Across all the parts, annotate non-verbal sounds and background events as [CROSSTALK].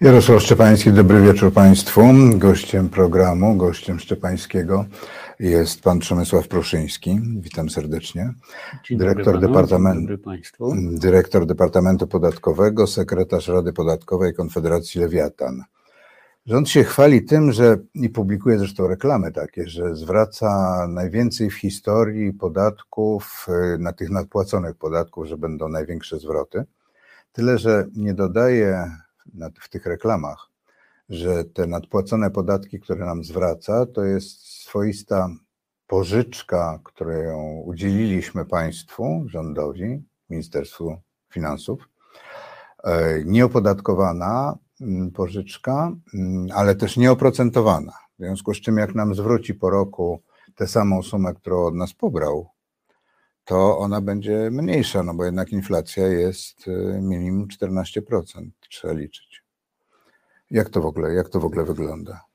Jarosław Szczepański, dobry wieczór Państwu. Gościem programu, gościem Szczepańskiego jest pan Przemysław Pruszyński. Witam serdecznie. Dzień dyrektor, dobry panu, Departamentu, dzień dobry Państwu. dyrektor Departamentu Podatkowego, sekretarz Rady Podatkowej Konfederacji Lewiatan. Rząd się chwali tym, że i publikuje zresztą reklamy takie, że zwraca najwięcej w historii podatków, y, na tych nadpłaconych podatków, że będą największe zwroty. Tyle, że nie dodaje w tych reklamach, że te nadpłacone podatki, które nam zwraca, to jest swoista pożyczka, którą udzieliliśmy państwu, rządowi, Ministerstwu Finansów, e, nieopodatkowana mm, pożyczka, mm, ale też nieoprocentowana. W związku z czym, jak nam zwróci po roku tę samą sumę, którą od nas pobrał, to ona będzie mniejsza, no bo jednak inflacja jest e, minimum 14%, trzeba liczyć. Jak to w ogóle, jak to w ogóle wygląda?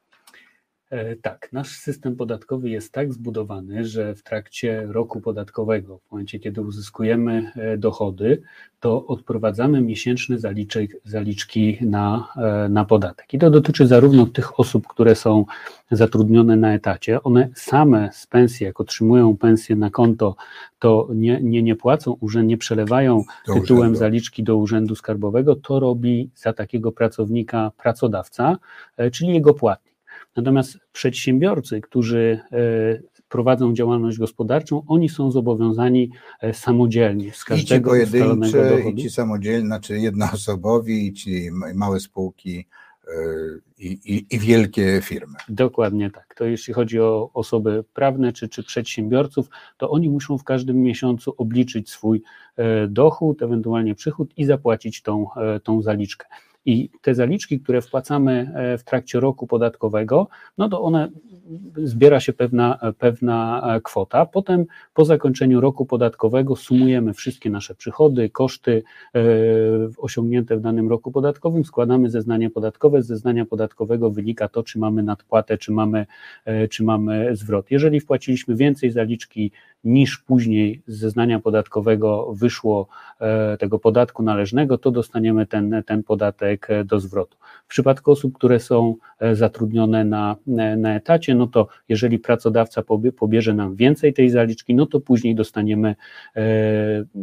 E, tak, nasz system podatkowy jest tak zbudowany, że w trakcie roku podatkowego, w momencie kiedy uzyskujemy e, dochody, to odprowadzamy miesięczne zaliczek, zaliczki na, e, na podatek. I to dotyczy zarówno tych osób, które są zatrudnione na etacie, one same z pensji, jak otrzymują pensję na konto, to nie, nie, nie płacą, urząd, nie przelewają tytułem urzędu. zaliczki do Urzędu Skarbowego, to robi za takiego pracownika pracodawca, czyli jego płatnik. Natomiast przedsiębiorcy, którzy e, prowadzą działalność gospodarczą, oni są zobowiązani e, samodzielnie z każdego I ci pojedyncze, i ci samodzielni, znaczy jednoosobowi, i ci małe spółki e, i, i, i, wielkie firmy. Dokładnie tak. To jeśli chodzi o osoby prawne czy, czy przedsiębiorców, to oni muszą w każdym miesiącu obliczyć swój dochód, ewentualnie przychód i zapłacić tą, tą zaliczkę. I te zaliczki, które wpłacamy e, w trakcie roku podatkowego, no to one zbiera się pewna, pewna e, kwota. Potem po zakończeniu roku podatkowego sumujemy wszystkie nasze przychody, koszty e, osiągnięte w danym roku podatkowym, składamy zeznanie podatkowe. Z zeznania podatkowego wynika to, czy mamy nadpłatę, czy mamy, czy mamy zwrot. Jeżeli wpłaciliśmy więcej zaliczki niż później z zeznania podatkowego wyszło tego podatku należnego, to dostaniemy ten, ten podatek do zwrotu. W przypadku osób, które są zatrudnione na, na etacie, no to jeżeli pracodawca pobierze nam więcej tej zaliczki, no to później dostaniemy e,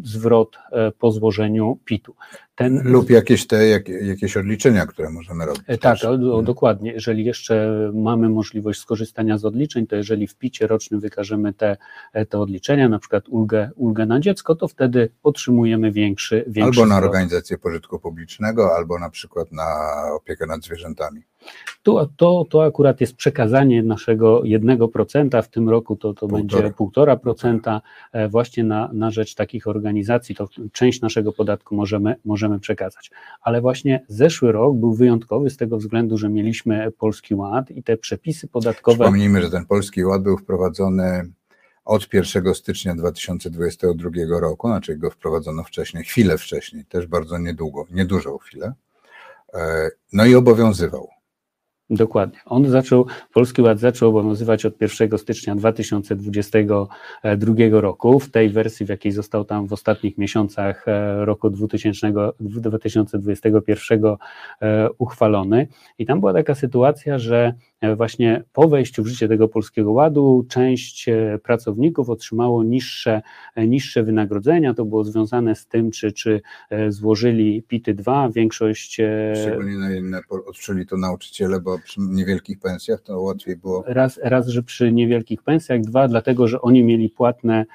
zwrot e, po złożeniu PIT-u. Ten, Lub jakieś te jak, jakieś odliczenia, które możemy robić. E, tak, o, dokładnie. Jeżeli jeszcze mamy możliwość skorzystania z odliczeń, to jeżeli w PIT-cie rocznym wykażemy te, te odliczenia, na przykład ulgę, ulgę na dziecko, to wtedy otrzymujemy większy, większy Albo na organizację pożytku publicznego, albo na przykład na opiekę nad zwierzętami. Tu, to, to akurat jest przekazanie naszego 1%, w tym roku to, to będzie 1,5% e, właśnie na, na rzecz takich organizacji, to część naszego podatku możemy, możemy przekazać. Ale właśnie zeszły rok był wyjątkowy z tego względu, że mieliśmy Polski Ład i te przepisy podatkowe. Przypomnijmy, że ten Polski Ład był wprowadzony od 1 stycznia 2022 roku, znaczy go wprowadzono wcześniej, chwilę wcześniej, też bardzo niedługo, niedużą chwilę, e, no i obowiązywał. Dokładnie. On zaczął, Polski Ład zaczął obowiązywać od 1 stycznia 2022 roku. W tej wersji, w jakiej został tam w ostatnich miesiącach e, roku 2000, 2021 e, uchwalony. I tam była taka sytuacja, że E, właśnie po wejściu w życie tego Polskiego Ładu część pracowników otrzymało niższe, niższe wynagrodzenia. To było związane z tym, czy, czy złożyli PIT-y 2, większość... Szczególnie na inne odczuli to nauczyciele, bo przy niewielkich pensjach to łatwiej było... Raz, raz, że przy niewielkich pensjach, dwa, dlatego, że oni mieli płatne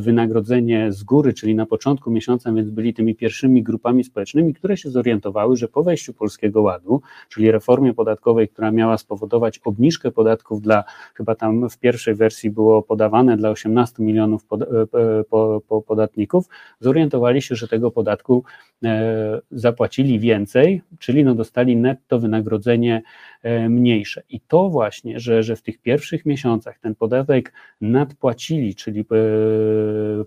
wynagrodzenie z góry, czyli na początku miesiąca, więc byli tymi pierwszymi grupami społecznymi, które się zorientowały, że po wejściu Polskiego Ładu, czyli reformie podatkowej, która miała spowodować obniżkę podatków dla, chyba tam w pierwszej wersji było podawane dla 18 milionów pod, e, po, po podatników, zorientowali się, że tego podatku e, zapłacili więcej, czyli no dostali netto wynagrodzenie e, mniejsze. I to właśnie, że, że w tych pierwszych miesiącach ten podatek nadpłacili, czyli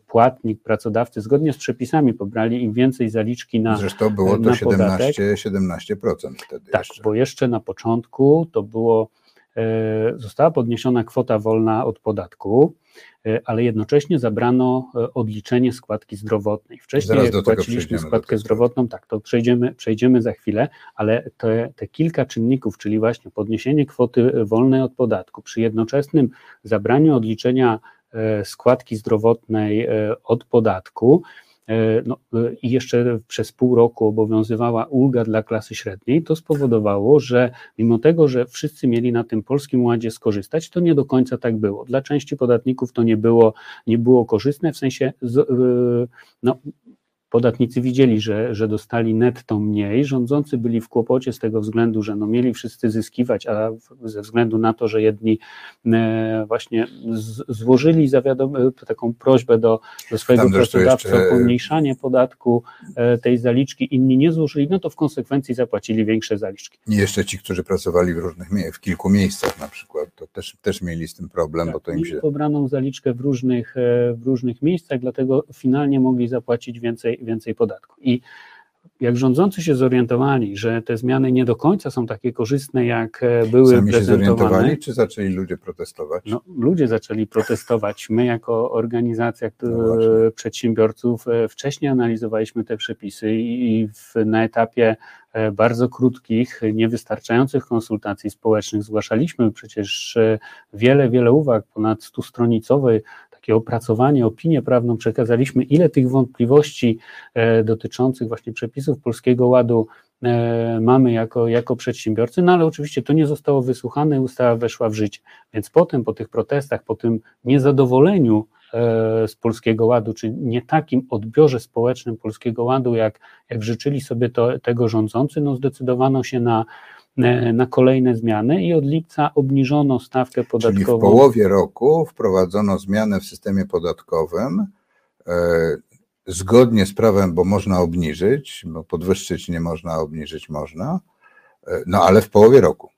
płatnik, pracodawcy zgodnie z przepisami pobrali im więcej zaliczki na Zresztą było to 17, 17% wtedy Tak, jeszcze. bo jeszcze na początku to było została podniesiona kwota wolna od podatku, ale jednocześnie zabrano odliczenie składki zdrowotnej. Wcześniej płaciliśmy składkę zdrowotną, tak, to przejdziemy, przejdziemy za chwilę, ale te, te kilka czynników, czyli właśnie podniesienie kwoty wolnej od podatku przy jednoczesnym zabraniu odliczenia składki zdrowotnej od podatku, E, no, e, i jeszcze przez pół roku obowiązywała ulga dla klasy średniej, to spowodowało, że mimo tego, że wszyscy mieli na tym polskim ładzie skorzystać, to nie do końca tak było. Dla części podatników to nie było, nie było korzystne, w sensie e, no, podatnicy widzieli, że, że dostali netto mniej, rządzący byli w kłopocie z tego względu, że no mieli wszyscy zyskiwać, a ze względu na to, że jedni e, właśnie złożyli zawiadom, taką prośbę do, do swojego Tam pracodawcy jeszcze... o pomniejszanie podatku e, tej zaliczki, inni nie złożyli, no to w konsekwencji zapłacili większe zaliczki. I jeszcze ci, którzy pracowali w różnych, w kilku miejscach na przykład, też, też mieli z tym problem, tak, bo to im się... pobraną zaliczkę w różnych, e, w różnych miejscach, dlatego finalnie mogli zapłacić więcej więcej podatku. I jak rządzący się zorientowali, że te zmiany nie do końca są takie korzystne, jak e, były Sami prezentowane. się zorientowali, czy zaczęli ludzie protestować? No, ludzie zaczęli protestować. My jako organizacja no przedsiębiorców e, wcześniej analizowaliśmy te przepisy i w, na etapie e, bardzo krótkich, niewystarczających konsultacji społecznych zgłaszaliśmy przecież wiele, wiele uwag, ponad stustronicowej takie opracowanie, opinię prawną przekazaliśmy, ile tych wątpliwości e, dotyczących właśnie przepisów Polskiego Ładu e, mamy jako, jako przedsiębiorcy, no ale oczywiście to nie zostało wysłuchane, ustawa weszła w życie. Więc potem, po tych protestach, po tym niezadowoleniu e, z Polskiego Ładu, czy nie takim odbiorze społecznym Polskiego Ładu, jak, jak życzyli sobie to, tego rządzący, no zdecydowano się na na kolejne zmiany i od lipca obniżono stawkę podatkową. Czyli w połowie roku wprowadzono zmianę w systemie podatkowym e, zgodnie z prawem, bo można obniżyć, bo podwyższyć nie można, obniżyć można, e, no ale w połowie roku.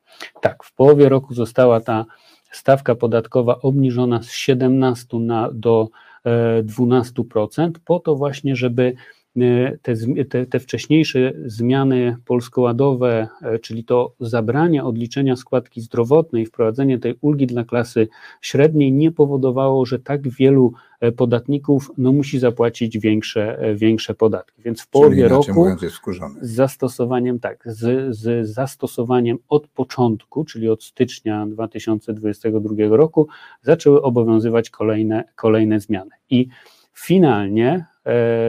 Tak, w połowie roku została ta stawka podatkowa obniżona z 17 na, do 12%, po to właśnie, żeby E, te, te, te, wcześniejsze zmiany polskoładowe, e, czyli to zabranie odliczenia składki zdrowotnej, wprowadzenie tej ulgi dla klasy średniej nie powodowało, że tak wielu e, podatników no, musi zapłacić większe, większe podatki. Więc w połowie roku mówiąc, z zastosowaniem tak, z, z zastosowaniem od początku, czyli od stycznia 2022 roku zaczęły obowiązywać kolejne, kolejne zmiany. I finalnie E,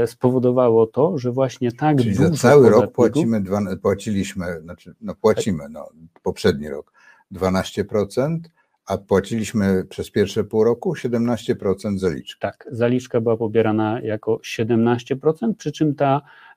spowodowało to, że właśnie tak Czyli dużo za cały rok płacimy, dwa, płaciliśmy, znaczy no płacimy, no, poprzedni rok 12%, a płaciliśmy przez pierwsze pół roku 17% zaliczki. Tak, zaliczka była pobierana jako 17%, przy czym ta e,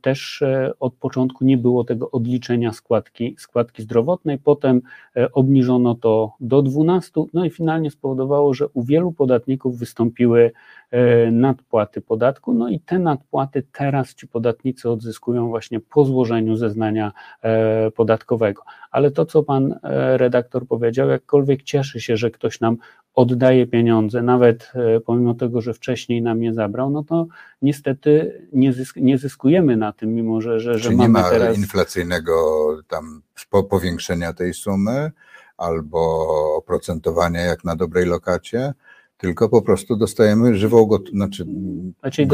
też e, od początku nie było tego odliczenia składki, składki zdrowotnej, potem e, obniżono to do 12, no i finalnie spowodowało, że u wielu podatników wystąpiły e, nadpłaty podatku, no i te nadpłaty teraz ci podatnicy odzyskują właśnie po złożeniu zeznania e, podatkowego. Ale to, co pan e, redaktor powiedział, jakkolwiek cieszy się, że ktoś nam oddaje pieniądze, nawet e, pomimo tego, że wcześniej nam je zabrał, no to niestety nie, zysk, nie zyskujemy na tym, mimo że, że, że Czy mamy nie ma teraz... inflacyjnego tam powiększenia tej sumy albo oprocentowania jak na dobrej lokacie, tylko po prostu dostajemy żywą gotówkę. Znaczy, znaczy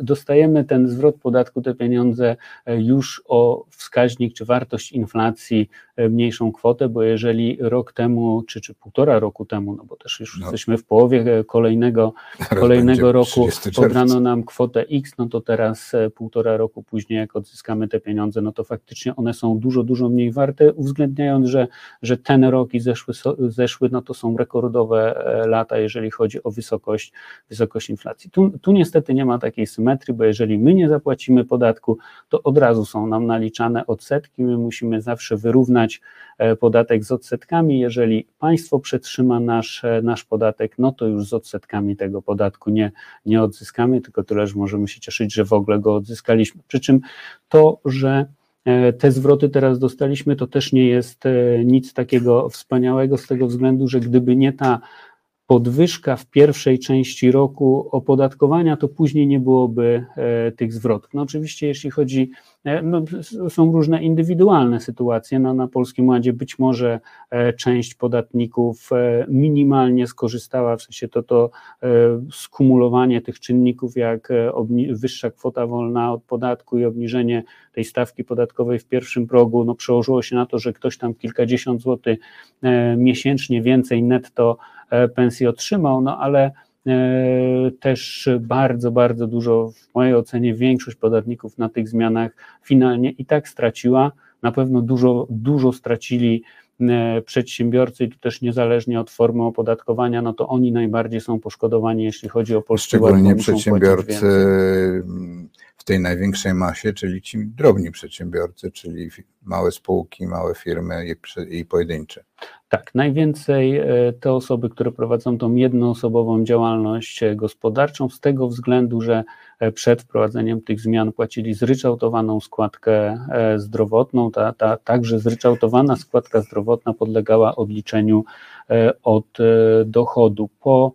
dostajemy ten zwrot podatku, te pieniądze e, już o wskaźnik czy wartość inflacji e, mniejszą kwotę, bo jeżeli rok temu, czy, czy półtora roku temu, no bo też już no. jesteśmy w połowie e, kolejnego, kolejnego roku, pobrano nam kwotę X, no to teraz półtora roku później, jak odzyskamy te pieniądze, no to faktycznie one są dużo, dużo mniej warte, uwzględniając, że, że ten rok i zeszły, zeszły no to są rekordowe lata, jeżeli chodzi o wysokość, wysokość inflacji. Tu, tu niestety nie ma takiej symetrii, bo jeżeli my nie zapłacimy podatku, to od razu są nam naliczane odsetki, my musimy zawsze wyrównać e, podatek z odsetkami, jeżeli państwo przetrzyma nasz, e, nasz podatek, no to już z odsetkami tego podatku nie, nie odzyskamy, tylko tyle, że możemy się cieszyć, że w ogóle go odzyskaliśmy. Przy czym to, że e, te zwroty teraz dostaliśmy, to też nie jest nic takiego wspaniałego z tego względu, że gdyby nie ta podwyżka w pierwszej części roku opodatkowania, to później nie byłoby e, tych zwrotów. No oczywiście, jeśli chodzi, e, no, są różne indywidualne sytuacje. No, na Polskim Ładzie być może e, część podatników minimalnie skorzystała, w sensie to, to skumulowanie tych czynników, jak wyższa kwota wolna od podatku i obniżenie tej stawki podatkowej w pierwszym progu, no przełożyło się na to, że ktoś tam kilkadziesiąt złotych miesięcznie więcej netto E, pensji otrzymał, no ale e, też bardzo, bardzo dużo, w mojej ocenie, większość podatników na tych zmianach finalnie i tak straciła. Na pewno dużo, dużo stracili e, przedsiębiorcy, i tu też niezależnie od formy opodatkowania, no to oni najbardziej są poszkodowani, jeśli chodzi o polski Szczególnie przedsiębiorcy w tej największej masie, czyli ci drobni przedsiębiorcy, czyli małe spółki, małe firmy i, pojedyncze. Tak, najwięcej e, te osoby, które prowadzą tą jednoosobową działalność e, gospodarczą, z tego względu, że e, przed wprowadzeniem tych zmian płacili zryczałtowaną składkę zdrowotną. Ta, ta także zryczałtowana składka zdrowotna podlegała odliczeniu od dochodu. Po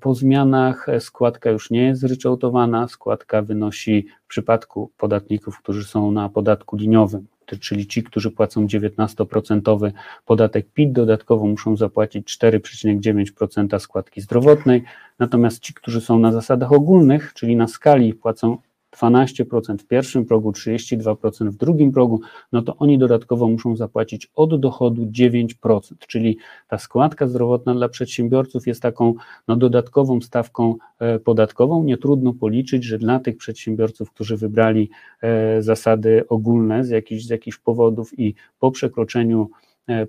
po zmianach składka już nie jest zryczałtowana, składka wynosi w przypadku podatników, którzy są na podatku liniowym czyli ci, którzy płacą 19% podatek PIT, dodatkowo muszą zapłacić 4,9% składki zdrowotnej, natomiast ci, którzy są na zasadach ogólnych, czyli na skali płacą 12% w pierwszym progu, 32% w drugim progu, no to oni dodatkowo muszą zapłacić od dochodu 9%, czyli ta składka zdrowotna dla przedsiębiorców jest taką no, dodatkową stawką e, podatkową. Nie trudno policzyć, że dla tych przedsiębiorców, którzy wybrali e, zasady ogólne z jakichś, z jakichś powodów i po przekroczeniu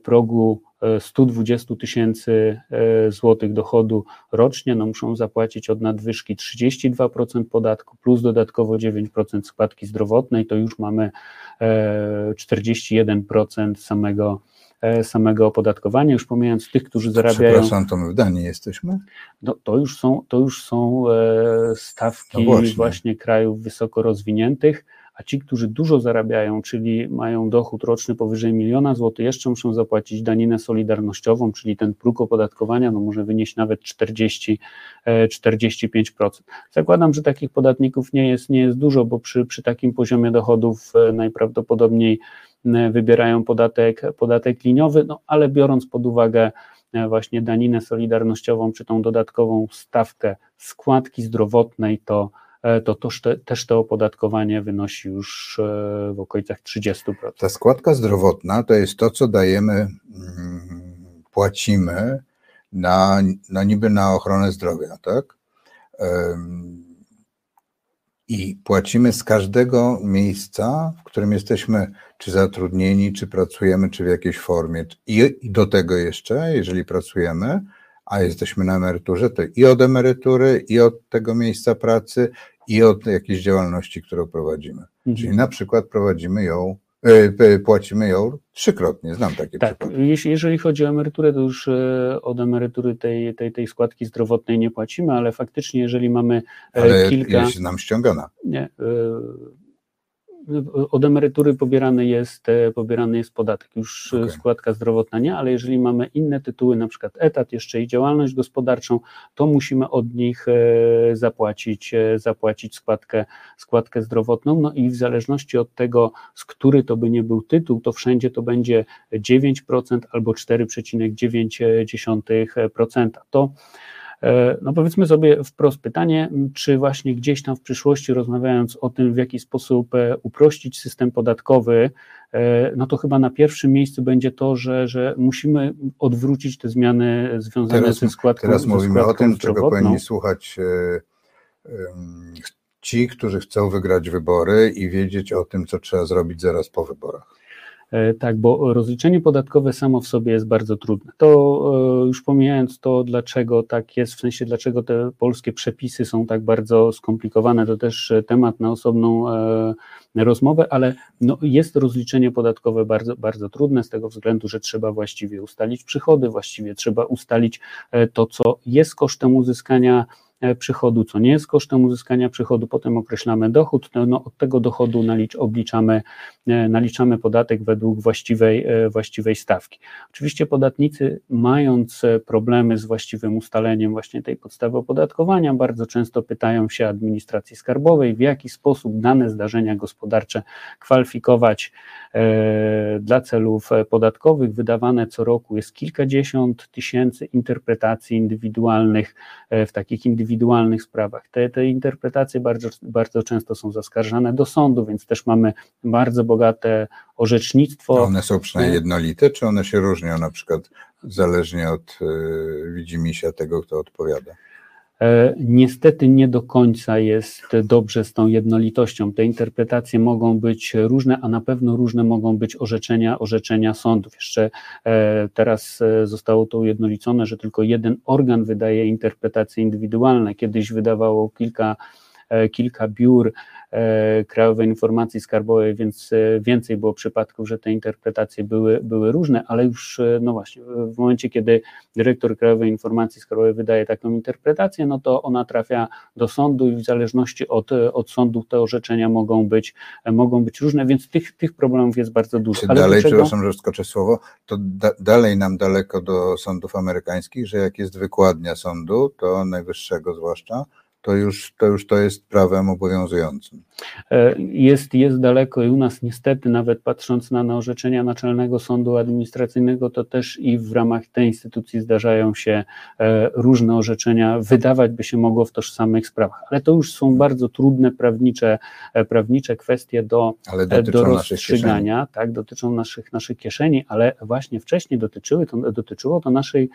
progu 120 tysięcy e, złotych dochodu rocznie, no muszą zapłacić od nadwyżki 32% podatku plus dodatkowo 9% składki zdrowotnej, to już mamy 41% e, samego e, samego opodatkowania, już pomijając tych, którzy zarabiają. Przepraszam, to my w Danii jesteśmy? No, to, już są, to już są stawki no właśnie. właśnie krajów wysoko rozwiniętych a ci, którzy dużo zarabiają, czyli mają dochód roczny powyżej miliona złotych, jeszcze muszą zapłacić daninę solidarnościową, czyli ten próg opodatkowania no, może wynieść nawet 40, 45%. E, Zakładam, że takich podatników nie jest, nie jest dużo, bo przy, przy takim poziomie dochodów e, najprawdopodobniej e, wybierają podatek, podatek liniowy, no ale biorąc pod uwagę właśnie daninę solidarnościową, czy tą dodatkową stawkę składki zdrowotnej, to E, to też, te, też to opodatkowanie wynosi już e, w okolicach 30%. Ta składka zdrowotna to jest to, co dajemy, mm, płacimy na, na niby na ochronę zdrowia, tak? I płacimy z każdego miejsca, w którym jesteśmy czy zatrudnieni, czy pracujemy, czy w jakiej formie. I, i do tego jeszcze, jeżeli pracujemy, a jesteśmy na emeryturze, to i od emerytury, i od tego miejsca pracy, i od jakiejś działalności, którą prowadzimy. Mhm. Czyli na przykład prowadzimy ją, e, płacimy ją trzykrotnie. Znam takie tak. Jeśli, jeżeli chodzi o emeryturę, to już e, od emerytury tej, tej, tej składki zdrowotnej nie płacimy, ale faktycznie, jeżeli mamy e, ale kilka. Jest nam ściągana. Nie od emerytury pobierany jest, e, pobierany jest podatek, już okay. składka zdrowotna nie, ale jeżeli mamy inne tytuły, na przykład etat jeszcze i działalność gospodarczą, to musimy od nich e, zapłacić, e, zapłacić składkę, składkę zdrowotną, no i w zależności od tego, z który to by nie był tytuł, to wszędzie to będzie 9% albo 4,9%. To E, no powiedzmy sobie wprost pytanie, czy właśnie gdzieś tam w przyszłości rozmawiając o tym, w jaki sposób e, uprościć system podatkowy, e, no to chyba na pierwszym miejscu będzie to, że, że musimy odwrócić te zmiany związane teraz, ze składką Teraz mówimy o tym, czego powinni słuchać ci, którzy chcą wygrać wybory i wiedzieć o tym, co trzeba zrobić zaraz po wyborach. E, tak, bo rozliczenie podatkowe samo w sobie jest bardzo trudne. To e, już pomijając to, dlaczego tak jest, w sensie dlaczego te polskie przepisy są tak bardzo skomplikowane, to też temat na osobną e, rozmowę, ale no jest rozliczenie podatkowe bardzo, bardzo trudne z tego względu, że trzeba właściwie ustalić przychody, właściwie trzeba ustalić to, co jest kosztem uzyskania przychodu, co nie jest kosztem uzyskania przychodu, potem określamy dochód, no, od tego dochodu nalicz, obliczamy, naliczamy podatek według właściwej, właściwej stawki. Oczywiście podatnicy, mając problemy z właściwym ustaleniem właśnie tej podstawy opodatkowania, bardzo często pytają się administracji skarbowej, w jaki sposób dane zdarzenia gospodarcze kwalifikować dla celów podatkowych. Wydawane co roku jest kilkadziesiąt tysięcy interpretacji indywidualnych w takich indywidualnych sprawach. Te, te interpretacje bardzo, bardzo często są zaskarżane do sądu, więc też mamy bardzo bogate orzecznictwo. One są przynajmniej jednolite, czy one się różnią na przykład zależnie od y, widzimisię tego, kto odpowiada? E, niestety nie do końca jest dobrze z tą jednolitością. Te interpretacje mogą być różne, a na pewno różne mogą być orzeczenia, orzeczenia sądów. Jeszcze e, teraz e, zostało to ujednolicone, że tylko jeden organ wydaje interpretacje indywidualne. Kiedyś wydawało kilka kilka biur E, Krajowej Informacji Skarbowej, więc e, więcej było przypadków, że te interpretacje były, były różne, ale już, e, no właśnie, w momencie, kiedy dyrektor Krajowej Informacji Skarbowej wydaje taką interpretację, no to ona trafia do sądu i w zależności od, od sądu te orzeczenia mogą być, mogą być różne, więc tych, tych problemów jest bardzo dużo. Ale dalej, czego... przepraszam, że skoczę słowo, to da, dalej nam daleko do sądów amerykańskich, że jak jest wykładnia sądu, to najwyższego zwłaszcza, to już, to już to jest prawem obowiązującym. E, jest, jest daleko i u nas niestety, nawet patrząc na, na orzeczenia Naczelnego Sądu Administracyjnego, to też i w ramach tej instytucji zdarzają się e, różne orzeczenia, wydawać by się mogło w tożsamych sprawach, ale to już są bardzo trudne prawnicze, e, prawnicze kwestie do, do rozstrzygania, tak, dotyczą naszych, naszych kieszeni, ale właśnie wcześniej dotyczyły to, dotyczyło to naszej,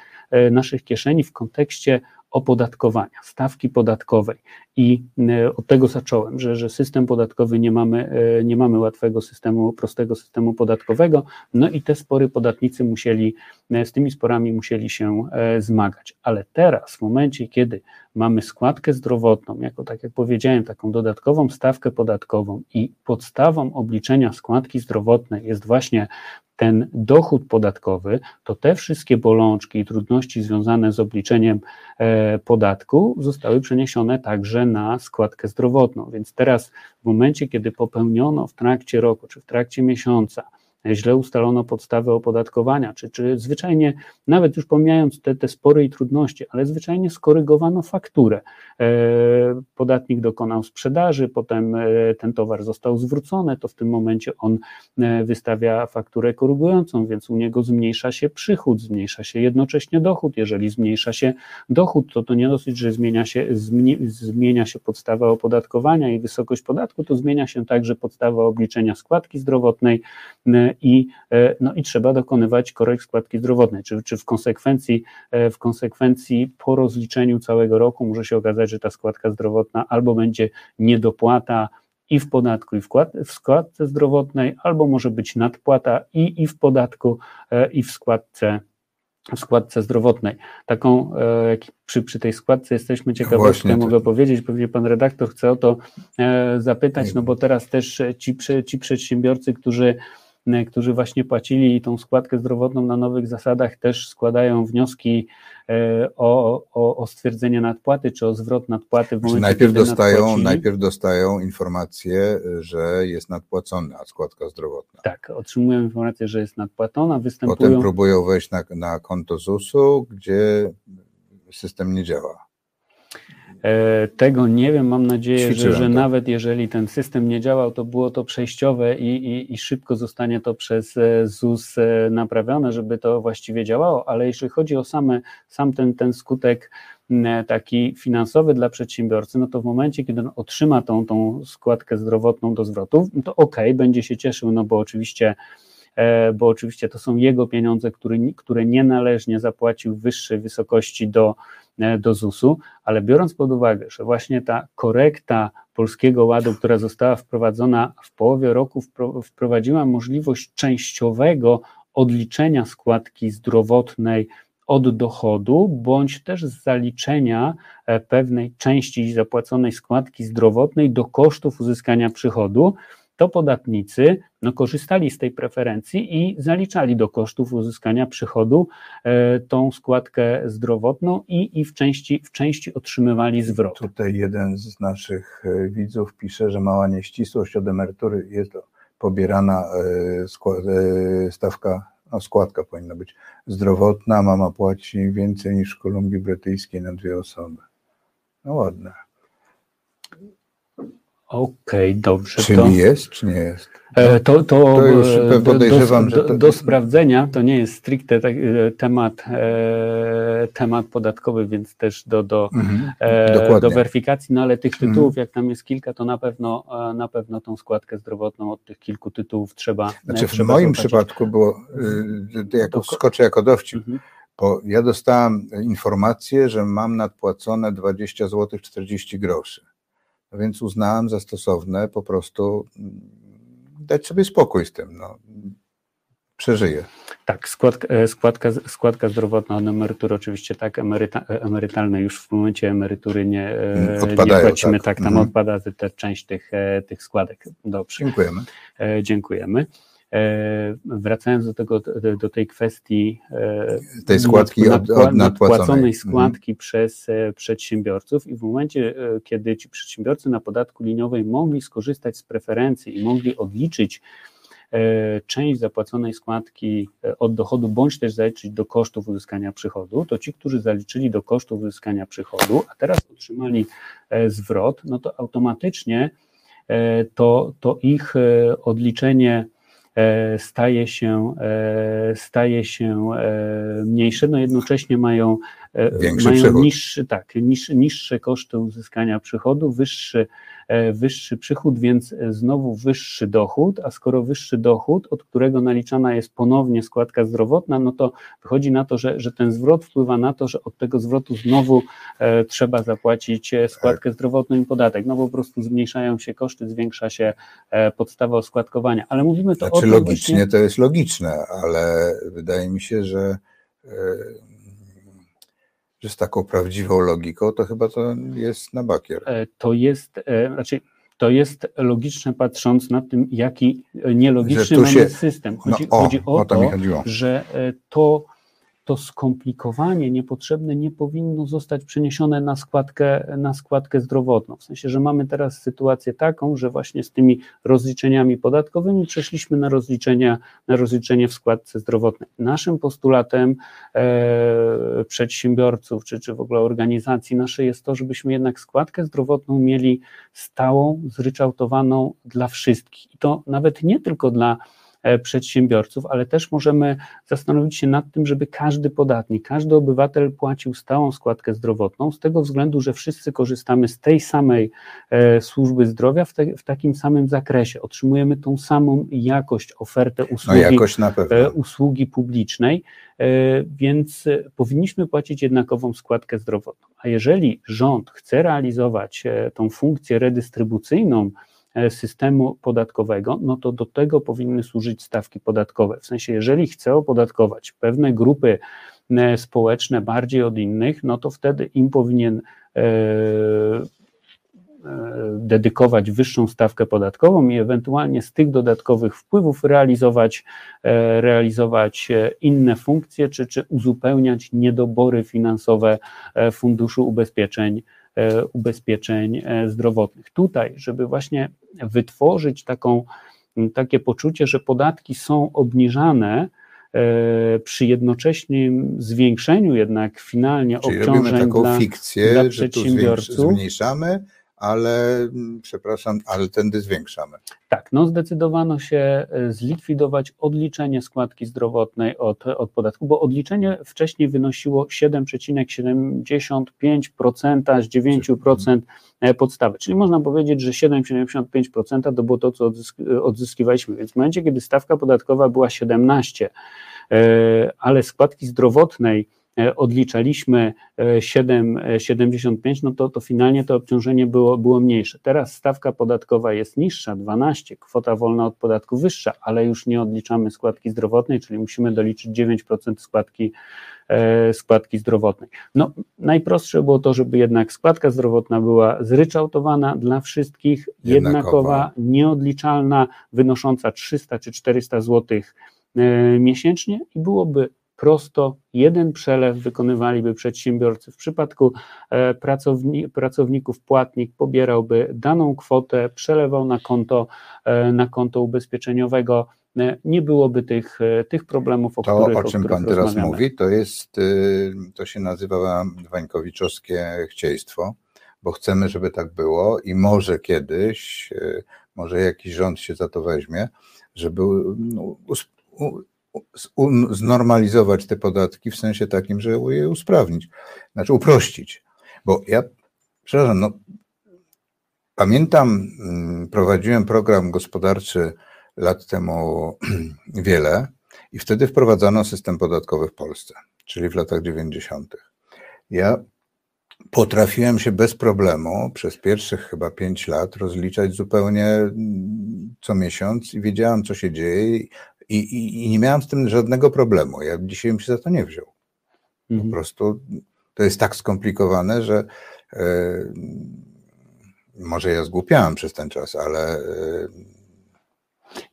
naszych kieszeni w kontekście opodatkowania, stawki podatkowej. I e, od tego zacząłem, że, że system podatkowy nie mamy, e, nie mamy łatwego systemu, prostego systemu podatkowego, no i te spory podatnicy musieli, e, z tymi sporami musieli się zmagać. Ale teraz, w momencie, kiedy mamy składkę zdrowotną, jako tak jak powiedziałem, taką dodatkową stawkę podatkową i podstawą obliczenia składki zdrowotnej jest właśnie ten dochód podatkowy, to te wszystkie bolączki i trudności związane z obliczeniem e, podatku zostały przeniesione także na składkę zdrowotną. Więc teraz, w momencie, kiedy popełniono w trakcie roku czy w trakcie miesiąca źle ustalono podstawę opodatkowania, czy, czy zwyczajnie, nawet już pomijając te, te spory i trudności, ale zwyczajnie skorygowano fakturę. E, podatnik dokonał sprzedaży, potem e, ten towar został zwrócony, to w tym momencie on e, wystawia fakturę korygującą, więc u niego zmniejsza się przychód, zmniejsza się jednocześnie dochód. Jeżeli zmniejsza się dochód, to to nie dosyć, że zmienia się, zmienia się podstawa opodatkowania i wysokość podatku, to zmienia się także podstawa obliczenia składki zdrowotnej, i, e, no i trzeba dokonywać korekt składki zdrowotnej, czy, czy w, konsekwencji, e, w konsekwencji po rozliczeniu całego roku może się okazać, że ta składka zdrowotna albo będzie niedopłata i w podatku, i w, w składce zdrowotnej, albo może być nadpłata i, i w podatku, e, i w składce w składce zdrowotnej. Taką, przy, przy tej składce jesteśmy ciekawi, ja mogę powiedzieć, pewnie pan redaktor chce o to zapytać, no bo teraz też ci, ci przedsiębiorcy, którzy którzy właśnie płacili tą składkę zdrowotną na nowych zasadach, też składają wnioski e, o, o, o stwierdzenie nadpłaty, czy o zwrot nadpłaty w momencie, najpierw dostają, najpierw dostają informację, że jest nadpłacona składka zdrowotna. Tak, otrzymują informację, że jest nadpłacona, występują... Potem próbują wejść na, na konto ZUS-u, gdzie system nie działa. E, tego nie wiem, mam nadzieję, że, że nawet jeżeli ten system nie działał, to było to przejściowe i, i, i, szybko zostanie to przez e, ZUS e, naprawione, żeby to właściwie działało, ale jeśli chodzi o same, sam ten, ten skutek taki finansowy dla przedsiębiorcy, no to w momencie, kiedy on otrzyma tą, tą składkę zdrowotną do zwrotów, to ok, będzie się cieszył, no bo oczywiście bo oczywiście to są jego pieniądze, które, które nienależnie zapłacił w wyższej wysokości do, E, do ZUS-u, ale biorąc pod uwagę, że właśnie ta korekta Polskiego Ładu, która została wprowadzona w połowie roku, wprowadziła możliwość częściowego odliczenia składki zdrowotnej od dochodu, bądź też zaliczenia e, pewnej części zapłaconej składki zdrowotnej do kosztów uzyskania przychodu, to podatnicy no, korzystali z tej preferencji i zaliczali do kosztów uzyskania przychodu e, tą składkę zdrowotną i, i w, części, w części otrzymywali zwrot. Tutaj jeden z naszych e, widzów pisze, że mała nieścisłość od emerytury jest pobierana e, stawka, no składka powinna być zdrowotna, mama płaci więcej niż w Kolumbii Brytyjskiej na dwie osoby. No ładne. Okej, okay, dobrze. Czyli to, jest, czy nie jest? E, to, to, to już e, podejrzewam, do, do, do, do, sprawdzenia to nie jest stricte tak, e, temat, temat podatkowy, więc też do, do, mhm, do weryfikacji, no ale tych mhm. tytułów, mhm. jak tam jest kilka, to na pewno na pewno tą składkę zdrowotną od tych kilku tytułów trzeba. Znaczy trzeba w moim zobaczyć. przypadku było, jako skoczę jako dowcip, mhm. bo ja dostałem informację, że mam nadpłacone 20 zł 40 groszy więc uznałem za stosowne po prostu mm, dać sobie spokój z tym. No. Przeżyję. Tak, składka, e, składka, składka zdrowotna na emerytury oczywiście tak, emeryta, emerytalne już w momencie emerytury nie, e, mm, Odpadają, nie płacimy, tak, tak tam mhm. odpada te, część tych, e, tych składek. Dobrze. Dziękujemy. Dziękujemy. E, wracając do, tego, do tej kwestii e, tej składki od, od nadpłaconej składki mhm. przez e, przedsiębiorców i w momencie, kiedy ci przedsiębiorcy na podatku liniowej mogli skorzystać z preferencji i mogli odliczyć część zapłaconej składki od dochodu, bądź też zaliczyć do kosztów uzyskania przychodu, to ci, którzy zaliczyli do kosztów uzyskania przychodu, a teraz otrzymali zwrot, no to automatycznie to, to ich odliczenie staje się, e, staje się e, mniejsze, no jednocześnie mają, Większy mają przychód. niższy, tak, niż, niższe koszty uzyskania przychodu, wyższy E, wyższy przychód, więc e, znowu wyższy dochód, a skoro wyższy dochód, od którego naliczana jest ponownie składka zdrowotna, no to wychodzi na to, że, że ten zwrot wpływa na to, że od tego zwrotu znowu e, trzeba zapłacić składkę zdrowotną i podatek. No po prostu zmniejszają się koszty, zwiększa się podstawa oskładkowania. Ale mówimy to znaczy, o logicznie to jest logiczne, ale wydaje mi się, że że z taką prawdziwą logiką, to chyba to jest na bakier. E, to jest, e, znaczy to jest logiczne patrząc na tym, jaki nielogiczny mamy się, system. Chodzi, no, o, chodzi o, o to, że e, to to skomplikowanie niepotrzebne nie powinno zostać przeniesione na składkę, na składkę zdrowotną. W sensie, że mamy teraz sytuację taką, że właśnie z tymi rozliczeniami podatkowymi przeszliśmy na, rozliczenia, na rozliczenie w składce zdrowotnej. Naszym postulatem e, przedsiębiorców, czy, czy w ogóle organizacji naszej jest to, żebyśmy jednak składkę zdrowotną mieli stałą, zryczałtowaną dla wszystkich. I to nawet nie tylko dla przedsiębiorców, ale też możemy zastanowić się nad tym, żeby każdy podatnik, każdy obywatel płacił stałą składkę zdrowotną, z tego względu, że wszyscy korzystamy z tej samej e, służby zdrowia w, te, w takim samym zakresie. Otrzymujemy tą samą jakość, ofertę no, usługi, no jakość usługi publicznej, więc powinniśmy płacić jednakową składkę zdrowotną. A jeżeli rząd chce realizować tą funkcję redystrybucyjną, E, systemu podatkowego, no to do tego powinny służyć stawki podatkowe. W sensie, jeżeli chcę opodatkować pewne grupy e, społeczne bardziej od innych, no to wtedy im powinien e, dedykować wyższą stawkę podatkową i ewentualnie z tych dodatkowych wpływów realizować, realizować inne funkcje, czy, czy uzupełniać niedobory finansowe Funduszu Ubezpieczeń E, ubezpieczeń e, zdrowotnych. Tutaj, żeby właśnie wytworzyć taką, takie poczucie, że podatki są obniżane, e, przy jednoczesnym zwiększeniu jednak finalnie Czyli obciążeń taką dla, fikcję, dla przedsiębiorców. Że tu zmniejszamy, ale mm, przepraszam, ale tędy zwiększamy. Tak, no zdecydowano się e, zlikwidować odliczenie składki zdrowotnej od, od podatku, bo odliczenie wcześniej wynosiło 7,75% z 9% e, podstawy. Czyli można powiedzieć, że 7,75% to było to, co odzyskiwaliśmy. Więc w momencie, kiedy stawka podatkowa była 17, e, ale składki zdrowotnej odliczaliśmy 7,75, no to, to finalnie to obciążenie było, było mniejsze. Teraz stawka podatkowa jest niższa, 12, kwota wolna od podatku wyższa, ale już nie odliczamy składki zdrowotnej, czyli musimy doliczyć 9% składki E, składki zdrowotnej. No, najprostsze było to, żeby jednak składka zdrowotna była zryczałtowana dla wszystkich, jednakowa, jednakowa nieodliczalna, wynosząca 300 czy 400 zł e, miesięcznie i byłoby prosto, jeden przelew wykonywaliby przedsiębiorcy. W przypadku e, pracowni, pracowników płatnik pobierałby daną kwotę, przelewał na konto, na konto ubezpieczeniowego E, nie byłoby tych, e, tych problemów, o to, których o czym o Pan teraz mówi, to jest, y, to się nazywa wańkowiczowskie chcieństwo, bo chcemy, żeby tak było i może kiedyś, y, może jakiś rząd się za to weźmie, żeby znormalizować te podatki w sensie takim, że je usprawnić, znaczy uprościć. Bo ja, przepraszam, no, pamiętam, mm, prowadziłem program gospodarczy lat temu [CLEARS THROAT] wiele i wtedy wprowadzano system podatkowy w Polsce, czyli w latach 90. Ja potrafiłem się bez problemu przez pierwszych chyba pięć lat rozliczać zupełnie mm, co miesiąc i wiedziałem, co się dzieje i, i, i nie miałem z tym żadnego problemu. Ja dzisiaj bym się za to nie wziął. Po mhm. prostu to jest tak skomplikowane, że e, może ja zgłupiałem przez ten czas, ale e,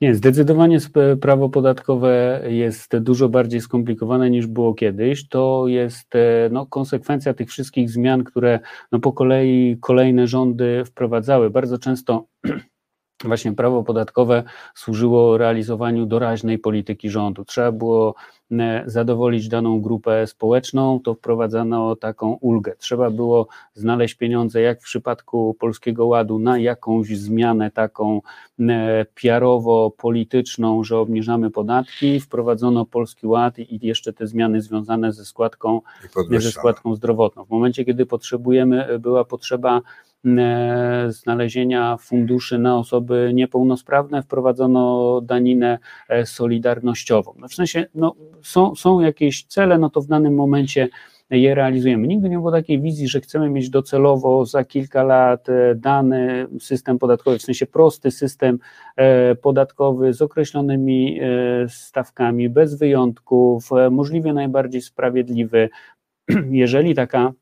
nie, zdecydowanie prawo podatkowe jest dużo bardziej skomplikowane niż było kiedyś. To jest e, no, konsekwencja tych wszystkich zmian, które no, po kolei kolejne rządy wprowadzały. Bardzo często [CLEARS THROAT] właśnie prawo podatkowe służyło realizowaniu doraźnej polityki rządu. Trzeba było zadowolić daną grupę społeczną, to wprowadzano taką ulgę. Trzeba było znaleźć pieniądze, jak w przypadku Polskiego Ładu, na jakąś zmianę taką e, PR-owo-polityczną, że obniżamy podatki. Wprowadzono Polski Ład i jeszcze te zmiany związane ze składką, ze składką zdrowotną. W momencie, kiedy potrzebujemy, była potrzeba E, znalezienia funduszy na osoby niepełnosprawne wprowadzono daninę e, solidarnościową. No w sensie no, są, są jakieś cele, no to w danym momencie je realizujemy. Nigdy nie było takiej wizji, że chcemy mieć docelowo za kilka lat e, dany system podatkowy, w sensie prosty system podatkowy z określonymi stawkami, bez wyjątków, możliwie najbardziej sprawiedliwy. [CLEARS THROAT] Jeżeli taka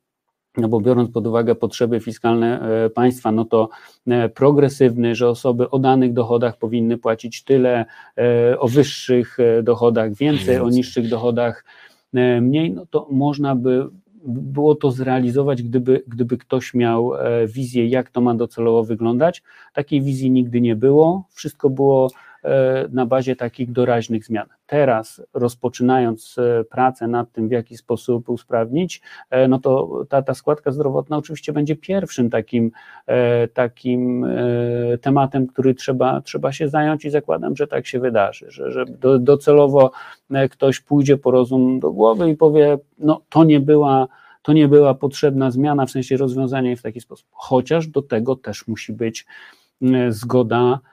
no bo biorąc pod uwagę potrzeby fiskalne e, państwa, no to e, progresywny, że osoby o danych dochodach powinny płacić tyle, e, o wyższych dochodach więcej, o niższych dochodach mniej, no to można by było to zrealizować, gdyby, gdyby ktoś miał wizję, jak to ma docelowo wyglądać. Takiej wizji nigdy nie było. Wszystko było na bazie takich doraźnych zmian. Teraz, rozpoczynając e, pracę nad tym, w jaki sposób usprawnić, e, no to ta, ta składka zdrowotna oczywiście będzie pierwszym takim, takim tematem, który trzeba, trzeba się zająć i zakładam, że tak się wydarzy, że, że do, docelowo ktoś pójdzie po rozum do głowy i powie, no to nie była to nie była potrzebna zmiana, w sensie rozwiązania w taki sposób. Chociaż do tego też musi być zgoda e,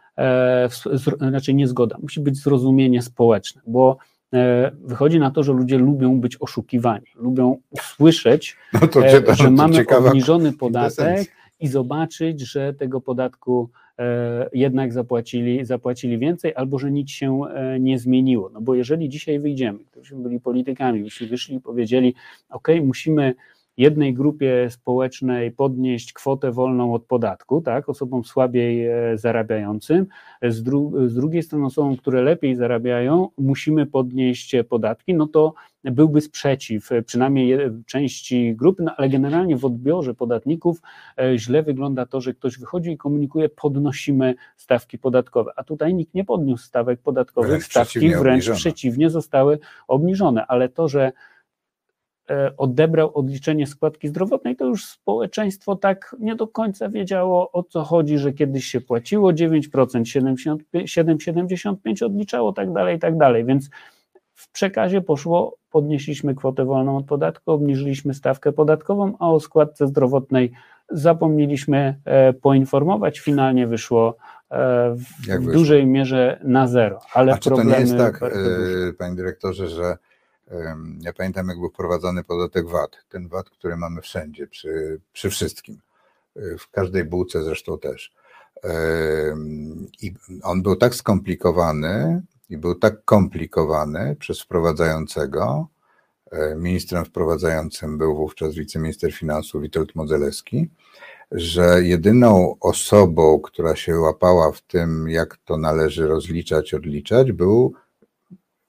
znaczy nie zgoda, musi być zrozumienie społeczne, bo e, wychodzi na to, że ludzie lubią być oszukiwani, lubią usłyszeć, no to, e, że mamy obniżony podatek i zobaczyć, że tego podatku e, jednak zapłacili, zapłacili więcej, albo że nic się e, nie zmieniło. No bo jeżeli dzisiaj wyjdziemy, gdybyśmy byli politykami, byśmy wyszli i powiedzieli, ok, musimy jednej grupie społecznej podnieść kwotę wolną od podatku, tak, osobom słabiej e, zarabiającym, z, dru z drugiej strony osobom, które lepiej zarabiają, musimy podnieść podatki, no to byłby sprzeciw, e, przynajmniej części grup, no ale generalnie w odbiorze podatników e, źle wygląda to, że ktoś wychodzi i komunikuje, podnosimy stawki podatkowe, a tutaj nikt nie podniósł stawek podatkowych, wręcz stawki wręcz obniżone. przeciwnie zostały obniżone, ale to, że odebrał odliczenie składki zdrowotnej, to już społeczeństwo tak nie do końca wiedziało o co chodzi, że kiedyś się płaciło 9%, 7,75 odliczało, tak dalej, i tak dalej. Więc w przekazie poszło, podnieśliśmy kwotę wolną od podatku, obniżyliśmy stawkę podatkową, a o składce zdrowotnej zapomnieliśmy e, poinformować. Finalnie wyszło e, w dużej mierze na zero. Ale a czy to nie jest tak, panie dyrektorze, że Ja pamiętam, jak był wprowadzany podatek VAT, ten VAT, który mamy wszędzie, przy, przy wszystkim, w każdej bułce zresztą też. I on był tak skomplikowany i był tak komplikowany przez wprowadzającego. E, ministrem wprowadzającym był wówczas wiceminister finansów Witold Modzelewski, że jedyną osobą, która się łapała w tym, jak to należy rozliczać, odliczać, był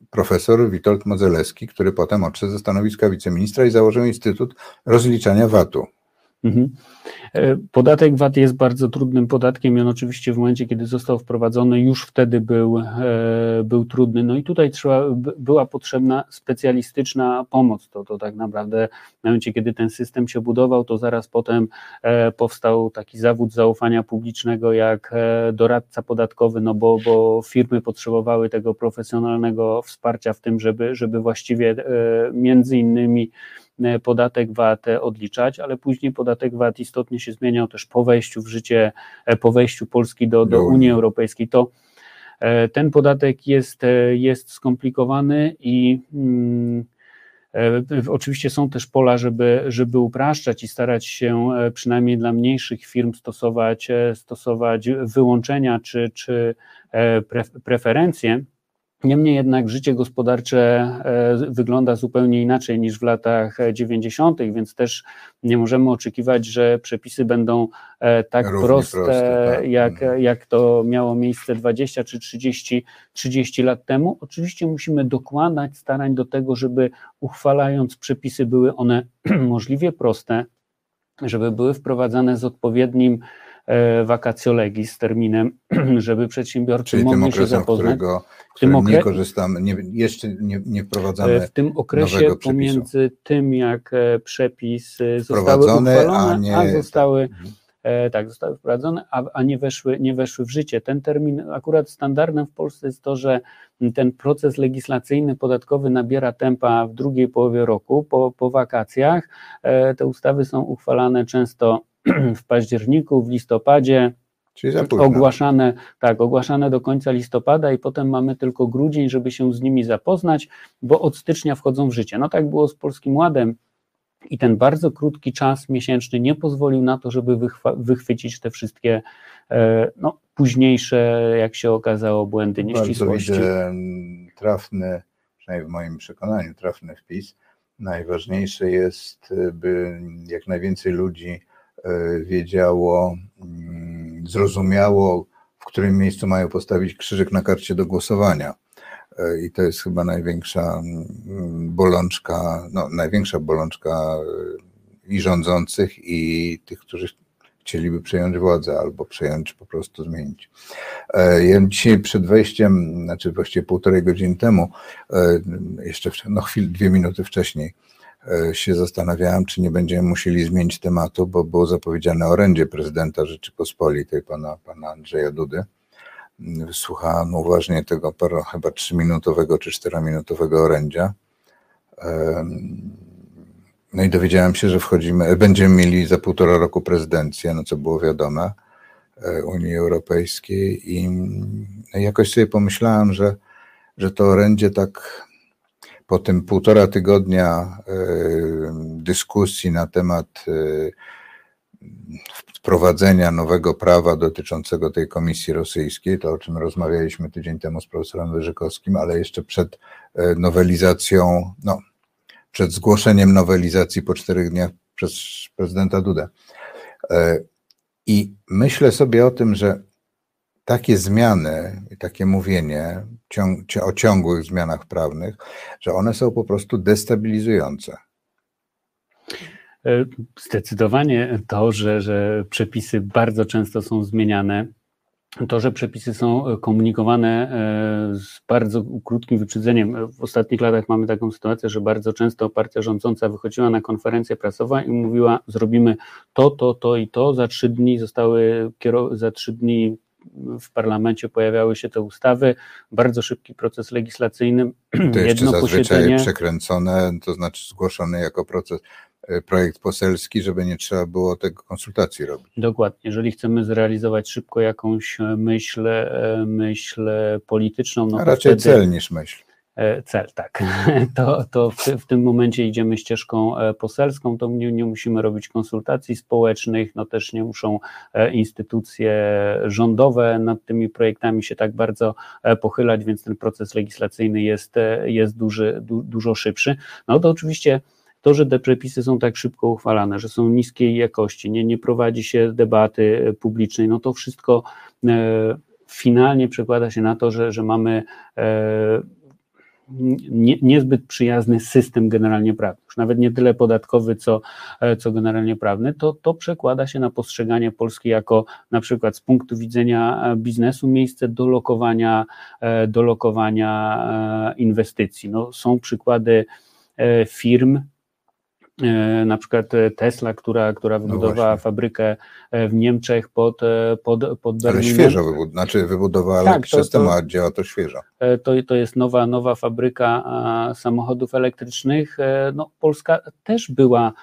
profesor Witold Modzelewski, który potem odszedł ze stanowiska wiceministra i założył Instytut Rozliczania VAT-u. Mhm. E, podatek VAT jest bardzo trudnym podatkiem i on oczywiście w momencie, kiedy został wprowadzony, już wtedy był, e, był trudny. No i tutaj trzeba, była potrzebna specjalistyczna pomoc. To, to tak naprawdę w momencie, kiedy ten system się budował, to zaraz potem e, powstał taki zawód zaufania publicznego jak doradca podatkowy, no bo, bo firmy potrzebowały tego profesjonalnego wsparcia w tym, żeby, żeby właściwie między innymi podatek VAT odliczać, ale później podatek VAT istotnie się zmieniał też po wejściu w życie, e, po wejściu Polski do, do Unii Europejskiej. To e, ten podatek jest, jest skomplikowany i mm, Oczywiście są też pola, żeby, żeby upraszczać i starać się przynajmniej dla mniejszych firm stosować, stosować wyłączenia czy, czy preferencje. Niemniej jednak życie gospodarcze e, wygląda zupełnie inaczej niż w latach 90., więc też nie możemy oczekiwać, że przepisy będą e, tak Równie proste, proste tak. Jak, mhm. jak to miało miejsce 20 czy 30, 30 lat temu. Oczywiście musimy dokładać starań do tego, żeby uchwalając przepisy były one [CLEARS THROAT] możliwie proste, żeby były wprowadzane z odpowiednim vacatio e, legis z terminem, [CLEARS THROAT] żeby przedsiębiorcy Czyli mogli się zapoznać. Którego, w tym okresie nie korzystamy, nie, jeszcze nie, nie wprowadzamy e, W tym okresie pomiędzy tym, jak e, przepis zostały uchwalone, a, nie, a zostały mhm. tak, zostały wprowadzone, a, a nie, weszły, nie weszły w życie. Ten termin, akurat standardem w Polsce jest to, że ten proces legislacyjny podatkowy nabiera tempa w drugiej połowie roku, po, po wakacjach. Te ustawy są uchwalane często [CLEARS THROAT] w październiku, w listopadzie, ogłaszane, tak, ogłaszane do końca listopada i potem mamy tylko grudzień, żeby się z nimi zapoznać, bo od stycznia wchodzą w życie. No tak było z Polskim Ładem i ten bardzo krótki czas miesięczny nie pozwolił na to, żeby wychwycić te wszystkie e, no, późniejsze, jak się okazało, błędy, nieścisłości. Bardzo widzę trafny, przynajmniej w moim przekonaniu, trafny wpis. Najważniejsze jest, by jak najwięcej ludzi E, wiedziało, mm, zrozumiało, w którym miejscu mają postawić krzyżyk na karcie do głosowania. E, I to jest chyba największa mm, bolączka, no, największa bolączka e, i rządzących, i tych, którzy chcieliby przejąć władzę albo przejąć, po prostu zmienić. Ja dzisiaj przed wejściem, znaczy właściwie półtorej godziny temu, jeszcze no chwil, dwie minuty wcześniej, E, się zastanawiałem, czy nie będziemy musieli zmienić tematu, bo było zapowiedziane orędzie prezydenta Rzeczypospolitej, pana, pana Andrzeja Dudy. Wysłuchałem uważnie tego chyba trzyminutowego czy czterominutowego orędzia. No i dowiedziałem się, że wchodzimy, będziemy mieli za półtora roku prezydencję, no co było wiadome, e, Unii Europejskiej i no jakoś sobie pomyślałem, że, że to orędzie tak po tym półtora tygodnia e, dyskusji na temat e, wprowadzenia nowego prawa dotyczącego tej komisji rosyjskiej, to o czym rozmawialiśmy tydzień temu z profesorem Wyżykowskim, ale jeszcze przed e, nowelizacją, no, przed zgłoszeniem nowelizacji po czterech dniach przez prezydenta Dudę. I myślę sobie o tym, że takie zmiany i takie mówienie ciąg, o ciągłych zmianach prawnych, że one są po prostu destabilizujące. E, zdecydowanie to, że, że przepisy bardzo często są zmieniane, to, że przepisy są komunikowane e, z bardzo krótkim wyprzedzeniem. W ostatnich latach mamy taką sytuację, że bardzo często partia rządząca wychodziła na konferencję prasową i mówiła: Zrobimy to, to, to i to. Za trzy dni zostały, za trzy dni w parlamencie pojawiały się te ustawy, bardzo szybki proces legislacyjny. To jeszcze jedno zazwyczaj posiedzenie. przekręcone, to znaczy zgłoszony jako proces e, projekt poselski, żeby nie trzeba było tego konsultacji robić. Dokładnie. Jeżeli chcemy zrealizować szybko jakąś myśl, e, myśl polityczną, no A raczej wtedy, cel niż myśl. E, cel, tak. [LAUGHS] To, to w, w, tym momencie idziemy ścieżką e, poselską, to nie, nie, musimy robić konsultacji społecznych, no też nie muszą e, instytucje rządowe nad tymi projektami się tak bardzo pochylać, więc ten proces legislacyjny jest, jest duży, du, dużo szybszy. No to oczywiście to, że te przepisy są tak szybko uchwalane, że są niskiej jakości, nie, nie prowadzi się debaty publicznej, no to wszystko finalnie przekłada się na to, że, że mamy nie, niezbyt przyjazny system generalnie prawny, już nawet nie tyle podatkowy, co, e, co generalnie prawny, to, to przekłada się na postrzeganie Polski jako na przykład z punktu widzenia e, biznesu miejsce do lokowania, e, do lokowania inwestycji. No, są przykłady firm, na przykład e, Tesla, która, która no wybudowała no fabrykę e, w Niemczech pod, pod, pod Berlinem. Ale świeżo wybud znaczy wybudowała, tak, to, to, działa to świeżo. To, to jest nowa, nowa fabryka samochodów elektrycznych. No, Polska też była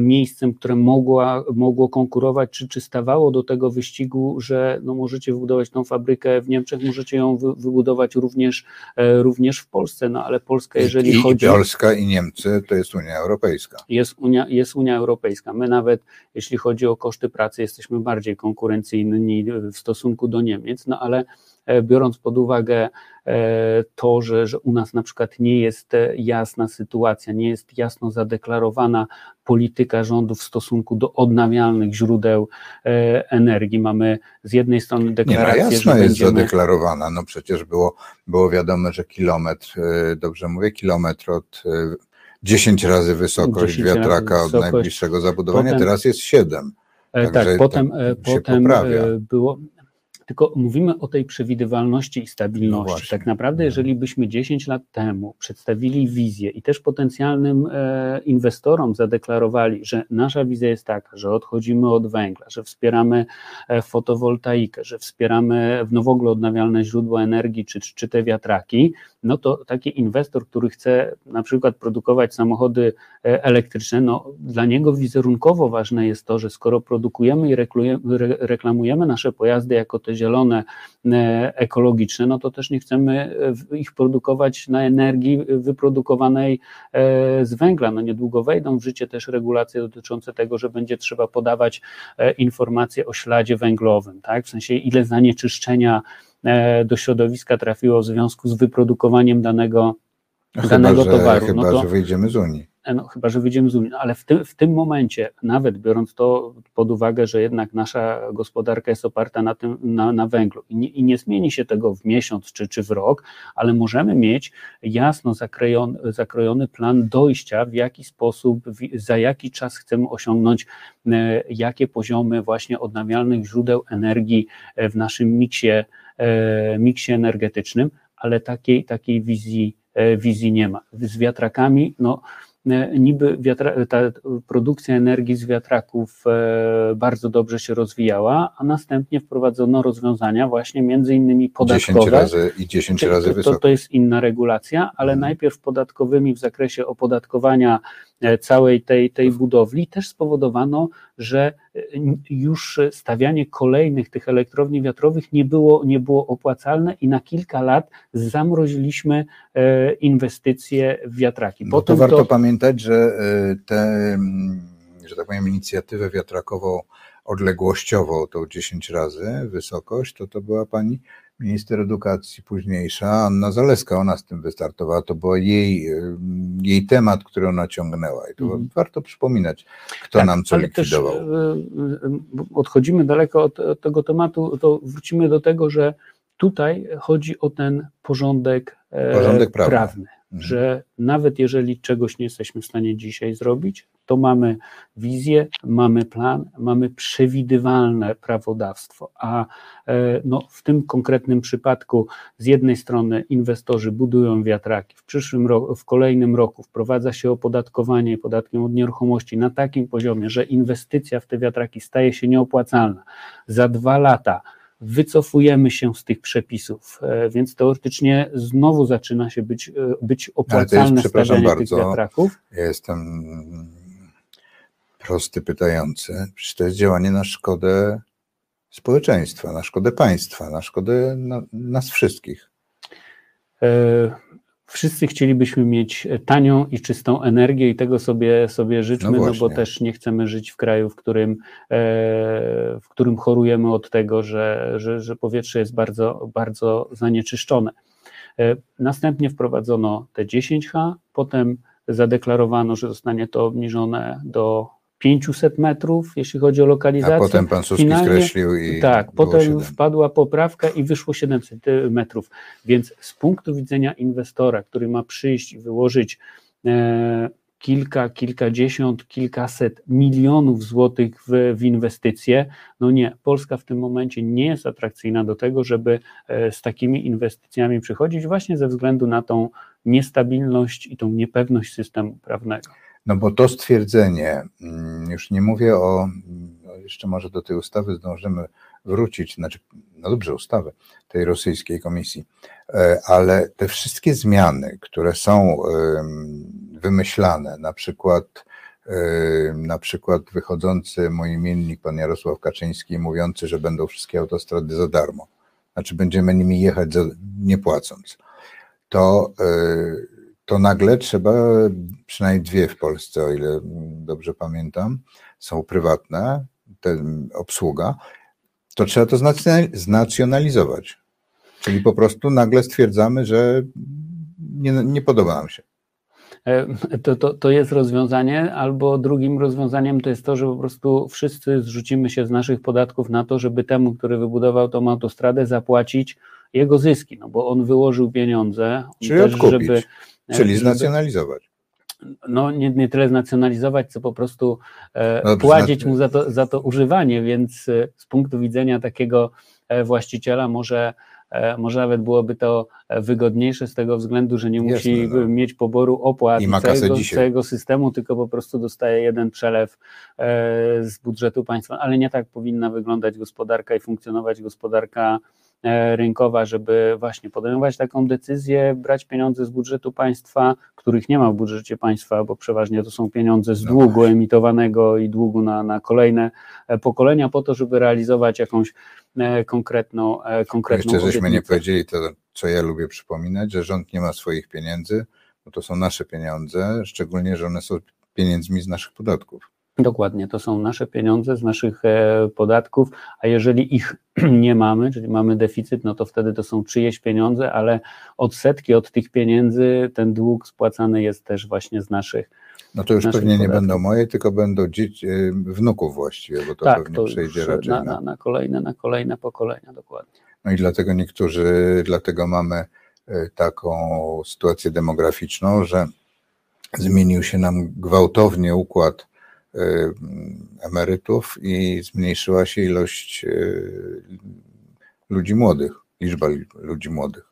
miejscem, które mogła, mogło konkurować, czy, czy stawało do tego wyścigu, że no, możecie wybudować tą fabrykę w Niemczech, możecie ją wy, wybudować również, również w Polsce, no ale Polska, jeżeli I, chodzi... I Polska i Niemcy to jest Unia Europejska jest Unia, jest Unia Europejska. My nawet, jeśli chodzi o koszty pracy, jesteśmy bardziej konkurencyjni w stosunku do Niemiec, no ale e, biorąc pod uwagę e, to, że, że u nas na przykład nie jest e, jasna sytuacja, nie jest jasno zadeklarowana polityka rządu w stosunku do odnawialnych źródeł energii. Mamy z jednej strony deklarację, nie, no jasno że jest będziemy... zadeklarowana. No przecież było, było wiadomo, że kilometr, dobrze mówię, kilometr od 10 razy wysokość 10 wiatraka razy wysokość. od najbliższego zabudowania, potem, teraz jest 7. E, tak, potem, tak potem e, było, tylko mówimy o tej przewidywalności i stabilności. No tak naprawdę, mhm. jeżeli byśmy 10 lat temu przedstawili wizję i też potencjalnym e, inwestorom zadeklarowali, że nasza wizja jest taka, że odchodzimy od węgla, że wspieramy e, fotowoltaikę, że wspieramy w ogóle odnawialne źródła energii czy, czy te wiatraki, no to taki inwestor, który chce na przykład produkować samochody e, elektryczne, no dla niego wizerunkowo ważne jest to, że skoro produkujemy i reklamujemy nasze pojazdy jako te zielone, e, ekologiczne, no to też nie chcemy e, ich produkować na energii wyprodukowanej z węgla. No niedługo wejdą w życie też regulacje dotyczące tego, że będzie trzeba podawać informacje o śladzie węglowym, tak? w sensie ile zanieczyszczenia E, do środowiska trafiło w związku z wyprodukowaniem danego, no danego chyba, towaru. Że, no chyba, to, że wyjdziemy z Unii. E, no, chyba, że wyjdziemy z Unii, no, ale w tym, w tym momencie, nawet biorąc to pod uwagę, że jednak nasza gospodarka jest oparta na, tym, na, na węglu i nie, i nie zmieni się tego w miesiąc czy, czy w rok, ale możemy mieć jasno zakrojony, zakrojony plan dojścia, w jaki sposób, za jaki czas chcemy osiągnąć, e, jakie poziomy właśnie odnawialnych źródeł energii w naszym miksie E, miksie energetycznym, ale takiej, takiej wizji, e, wizji nie ma. Z wiatrakami, no, e, niby wiatra, ta produkcja energii z wiatraków bardzo dobrze się rozwijała, a następnie wprowadzono rozwiązania właśnie między innymi podatkowe. 10 razy i 10 razy to, to, to jest inna regulacja, ale hmm. najpierw podatkowymi w zakresie opodatkowania E, całej tej, tej budowli, też spowodowano, że e, już stawianie kolejnych tych elektrowni wiatrowych nie było, nie było opłacalne i na kilka lat zamroziliśmy e, inwestycje w wiatraki. No to warto to... pamiętać, że tę, że tak powiem, inicjatywę wiatrakową odległościową, tą 10 razy wysokość, to to była pani minister edukacji późniejsza, Anna Zaleska, ona z tym wystartowała, to był jej, jej temat, który ona ciągnęła i to mm. warto przypominać, kto tak, nam co likwidował. Też, odchodzimy daleko od, od tego tematu, to wrócimy do tego, że tutaj chodzi o ten porządek, e, porządek prawny. prawny mhm. że nawet jeżeli czegoś nie jesteśmy w stanie dzisiaj zrobić, to mamy wizję, mamy plan, mamy przewidywalne prawodawstwo, a e, no, w tym konkretnym przypadku z jednej strony inwestorzy budują wiatraki, w przyszłym roku, w kolejnym roku wprowadza się opodatkowanie podatkiem od nieruchomości na takim poziomie, że inwestycja w te wiatraki staje się nieopłacalna. Za dwa lata wycofujemy się z tych przepisów, e, więc teoretycznie znowu zaczyna się być, e, być opłacalne jest, stawianie tych wiatraków. Ja jestem prosty pytający. Przecież to jest działanie na szkodę społeczeństwa, na szkodę państwa, na szkodę na, nas wszystkich. E, Wszyscy chcielibyśmy mieć tanią i czystą energię i tego sobie, sobie życzmy, no, no, bo też nie chcemy żyć w kraju, w którym, e, w którym chorujemy od tego, że, że, że powietrze jest bardzo, bardzo zanieczyszczone. E, następnie wprowadzono te 10H, potem zadeklarowano, że zostanie to obniżone do 500 metrów, jeśli chodzi o lokalizację. A potem pan Suski Finalnie, skreślił i. Tak, potem 7. wpadła poprawka i wyszło 700 metrów. Więc z punktu widzenia inwestora, który ma przyjść i wyłożyć e, kilka, kilkadziesiąt, kilkaset milionów złotych w, w inwestycje, no nie, Polska w tym momencie nie jest atrakcyjna do tego, żeby e, z takimi inwestycjami przychodzić, właśnie ze względu na tą niestabilność i tą niepewność systemu prawnego. No bo to stwierdzenie, mm, już nie mówię o, jeszcze może do tej ustawy zdążymy wrócić, znaczy, no dobrze, ustawy tej rosyjskiej komisji, e, ale te wszystkie zmiany, które są wymyślane, na przykład na przykład wychodzący mój imiennik, pan Jarosław Kaczyński, mówiący, że będą wszystkie autostrady za darmo, znaczy będziemy nimi jechać za, nie płacąc, to e, to nagle trzeba, przynajmniej dwie w Polsce, o ile dobrze pamiętam, są prywatne, te, obsługa, to trzeba to znacjonalizować. Czyli po prostu nagle stwierdzamy, że nie, nie podoba nam się. E, to, to, to jest rozwiązanie, albo drugim rozwiązaniem to jest to, że po prostu wszyscy zrzucimy się z naszych podatków na to, żeby temu, który wybudował tą autostradę, zapłacić jego zyski, no bo on wyłożył pieniądze, Czyli też, żeby Czyli znacjonalizować. No nie, nie tyle znacjonalizować, co po prostu e, no, płacić mu za to, za to używanie, więc e, z punktu widzenia takiego e, właściciela może e, może nawet byłoby to wygodniejsze z tego względu, że nie musi Jasne, no. mieć poboru opłat całego, całego systemu, tylko po prostu dostaje jeden przelew z budżetu państwa. Ale nie tak powinna wyglądać gospodarka i funkcjonować gospodarka E, rynkowa, żeby właśnie podejmować taką decyzję, brać pieniądze z budżetu państwa, których nie ma w budżecie państwa, bo przeważnie to są pieniądze z no długu emitowanego i długu na, na kolejne e, pokolenia, po to, żeby realizować jakąś e, konkretną konkretną Jeszcze żeśmy nie powiedzieli to, co ja lubię przypominać, że rząd nie ma swoich pieniędzy, bo to są nasze pieniądze, szczególnie, że one są pieniędzmi z naszych podatków. Dokładnie, to są nasze pieniądze z naszych e, podatków, a jeżeli ich [CLEARS THROAT] nie mamy, czyli mamy deficyt, no to wtedy to są czyjeś pieniądze, ale odsetki od tych pieniędzy, ten dług spłacany jest też właśnie z naszych. No to już pewnie podatków. nie będą moje, tylko będą dzieci, e, wnuków właściwie, bo to tak, pewnie to przejdzie raczej na, na, na kolejne, na kolejne pokolenia, dokładnie. No i dlatego niektórzy, dlatego mamy e, taką sytuację demograficzną, że zmienił się nam gwałtownie układ emerytów i zmniejszyła się ilość y, ludzi młodych, liczba ludzi młodych,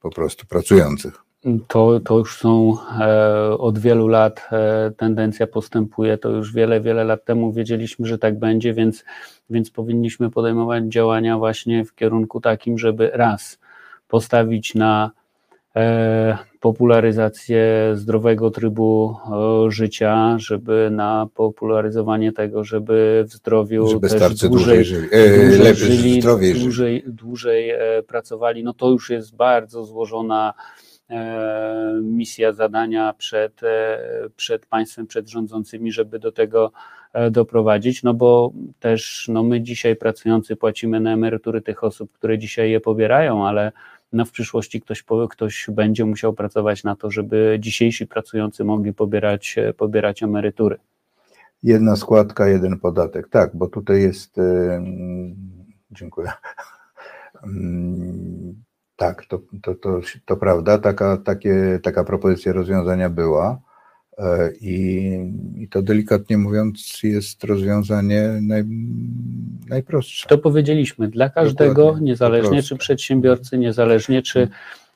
po prostu pracujących. To, to już są e, od wielu lat e, tendencja postępuje. To już wiele, wiele lat temu wiedzieliśmy, że tak będzie, więc, więc powinniśmy podejmować działania właśnie w kierunku takim, żeby raz postawić na E, popularyzację zdrowego trybu e, życia, żeby na popularyzowanie tego, żeby w zdrowiu żeby też dłużej, dłużej, żyli, e, dłużej, żyli dłużej, dłużej pracowali, no to już jest bardzo złożona misja, zadania przed, przed państwem, przed rządzącymi, żeby do tego doprowadzić, no bo też no my dzisiaj pracujący płacimy na emerytury tych osób, które dzisiaj je pobierają, ale no w przyszłości ktoś, ktoś będzie musiał pracować na to, żeby dzisiejsi pracujący mogli pobierać, e, pobierać emerytury. Jedna składka, jeden podatek. Tak, bo tutaj jest. Yy, dziękuję. Yy, tak, to, to, to, to prawda. Taka, takie, taka propozycja rozwiązania była. E, I, I, to delikatnie mówiąc jest rozwiązanie naj, najprostsze. To powiedzieliśmy, dla każdego, Dokładnie, niezależnie czy przedsiębiorcy, niezależnie czy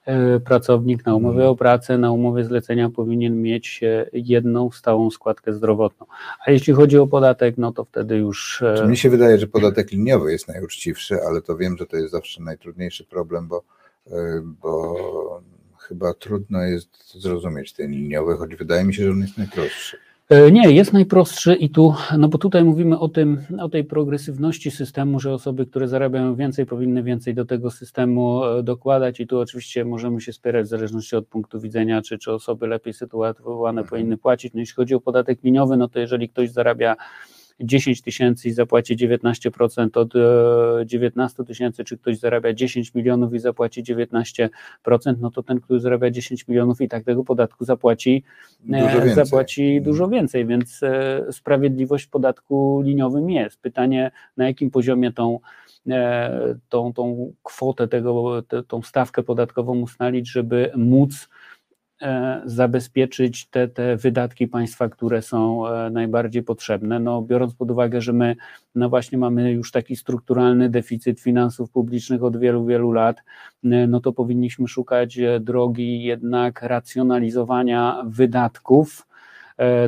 e, pracownik na umowie mhm. o pracę, na umowie zlecenia powinien mieć e, jedną stałą składkę zdrowotną. A jeśli chodzi o podatek, no to wtedy już. Czy mi się wydaje, że podatek liniowy jest najuczciwszy, ale to wiem, że to jest zawsze najtrudniejszy problem, bo, bo chyba trudno jest zrozumieć ten liniowy, choć wydaje mi się, że on jest najprostszy. E, nie, jest najprostszy i tu, no bo tutaj mówimy o tym, o tej progresywności systemu, że osoby, które zarabiają więcej, powinny więcej do tego systemu e, dokładać i tu oczywiście możemy się spierać w zależności od punktu widzenia, czy, czy osoby lepiej sytuowane mhm. powinny płacić. No jeśli chodzi o podatek liniowy, no to jeżeli ktoś zarabia 10 tysięcy i zapłaci 19% od 19 e, tysięcy, czy ktoś zarabia 10 milionów i zapłaci 19%, no to ten, który zarabia 10 milionów i tak tego podatku zapłaci dużo więcej, zapłaci mhm. dużo więcej więc e, sprawiedliwość w podatku liniowym jest. Pytanie, na jakim poziomie tą e, tą, tą kwotę tego, tą stawkę podatkową ustalić, żeby móc E, zabezpieczyć te, te wydatki państwa, które są e, najbardziej potrzebne. No, biorąc pod uwagę, że my no właśnie mamy już taki strukturalny deficyt finansów publicznych od wielu, wielu lat, e, no to powinniśmy szukać drogi jednak racjonalizowania wydatków,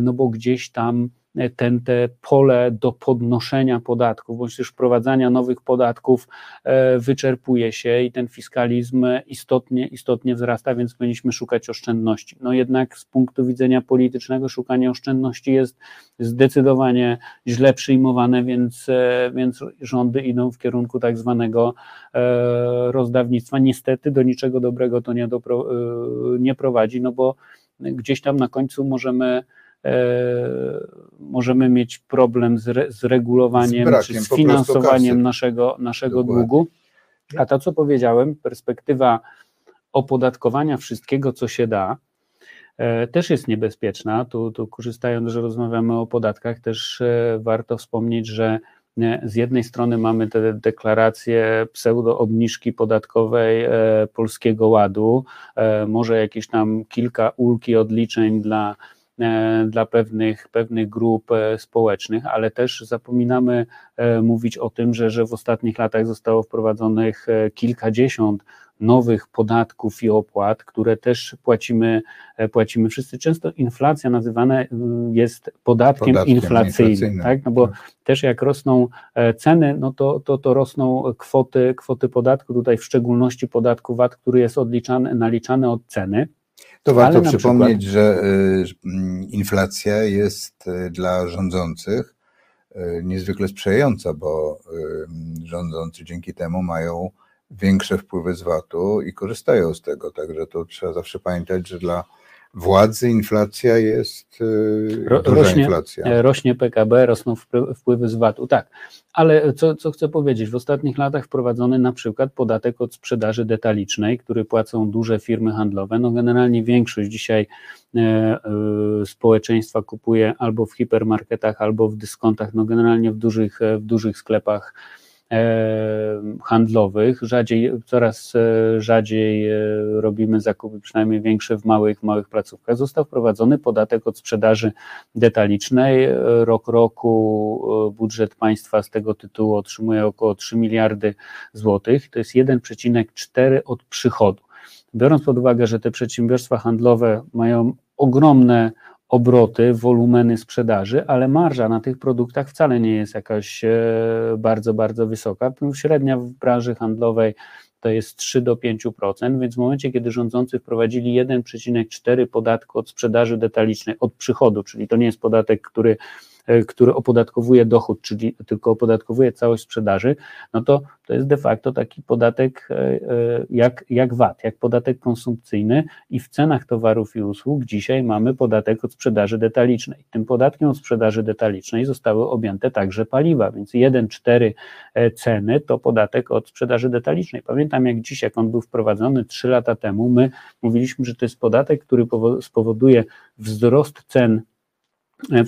no bo gdzieś tam ten, te pole do podnoszenia podatków, bądź też wprowadzania nowych podatków e, wyczerpuje się i ten fiskalizm istotnie, istotnie wzrasta, więc powinniśmy szukać oszczędności. No jednak z punktu widzenia politycznego szukanie oszczędności jest zdecydowanie źle przyjmowane, więc, e, więc rządy idą w kierunku tak zwanego e, rozdawnictwa. Niestety do niczego dobrego to nie, dopro, nie prowadzi, no bo gdzieś tam na końcu możemy możemy mieć problem z, re, z regulowaniem z brakiem, czy z finansowaniem naszego, naszego długu. A to, co powiedziałem, perspektywa opodatkowania wszystkiego, co się da, e, też jest niebezpieczna. Tu, tu korzystając, że rozmawiamy o podatkach, też e, warto wspomnieć, że z jednej strony mamy te deklaracje pseudo-obniżki podatkowej Polskiego Ładu, może jakieś tam kilka ulgi odliczeń dla E, dla pewnych, pewnych grup e, społecznych, ale też zapominamy e, mówić o tym, że, że w ostatnich latach zostało wprowadzonych kilkadziesiąt nowych podatków i opłat, które też płacimy, płacimy wszyscy. Często inflacja nazywana jest podatkiem, podatkiem inflacyjnym, inflacyjnym, tak? No bo tak. też jak rosną ceny, no to, to, to rosną kwoty, kwoty podatku, tutaj w szczególności podatku VAT, który jest odliczany, naliczany od ceny. To warto przypomnieć, przykład... że y, inflacja jest y, dla rządzących y, niezwykle sprzyjająca, bo rządzący dzięki temu mają większe wpływy z VAT-u i korzystają z tego. Także to trzeba zawsze pamiętać, że dla władzy inflacja jest y, Ro, rośnie, inflacja. E, rośnie PKB, rosną wpływy z VAT-u, tak. Ale co, co chcę powiedzieć, w ostatnich latach wprowadzony na przykład podatek od sprzedaży detalicznej, który płacą duże firmy handlowe. No generalnie większość dzisiaj e, e, społeczeństwa kupuje albo w hipermarketach, albo w dyskontach, no generalnie w dużych, w dużych sklepach E, handlowych. Rzadziej, coraz e, rzadziej e, robimy zakupy, przynajmniej większe w małych, małych placówkach. Został wprowadzony podatek od sprzedaży detalicznej. Rok roku budżet państwa z tego tytułu otrzymuje około 3 miliardy złotych. To jest 1,4 od przychodu. Biorąc pod uwagę, że te przedsiębiorstwa handlowe mają ogromne obroty, wolumeny sprzedaży, ale marża na tych produktach wcale nie jest jakaś e, bardzo, bardzo wysoka. Średnia w branży handlowej to jest 3 do 5%, więc w momencie, kiedy rządzący wprowadzili 1,4 podatku od sprzedaży detalicznej, od przychodu, czyli to nie jest podatek, który który opodatkowuje dochód, czyli tylko opodatkowuje całość sprzedaży, no to to jest de facto taki podatek e, e, jak, jak VAT, jak podatek konsumpcyjny i w cenach towarów i usług dzisiaj mamy podatek od sprzedaży detalicznej. Tym podatkiem od sprzedaży detalicznej zostały objęte także paliwa, więc 1,4 ceny to podatek od sprzedaży detalicznej. Pamiętam jak dziś, jak on był wprowadzony 3 lata temu, my mówiliśmy, że to jest podatek, który spowoduje wzrost cen E,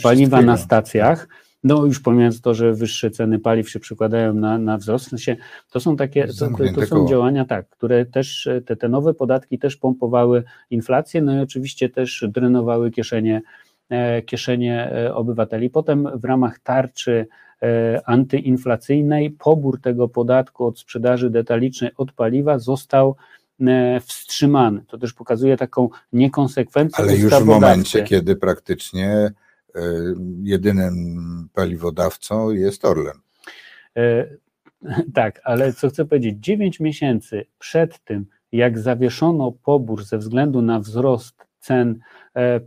paliwa na stacjach. No już pomijając to, że wyższe ceny paliw się przykładają na, na wzrost, w sensie to są takie, to, to, są działania tak, które też, e, te, te nowe podatki też pompowały inflację, no i oczywiście też drenowały kieszenie, e, kieszenie obywateli. Potem w ramach tarczy antyinflacyjnej pobór tego podatku od sprzedaży detalicznej od paliwa został wstrzymany. To też pokazuje taką niekonsekwencję Ale już w momencie, kiedy praktycznie E, jedynym paliwodawcą jest Orlen. E, [LAUGHS] tak, ale co chcę powiedzieć, 9 miesięcy przed tym, jak zawieszono pobór ze względu na wzrost cen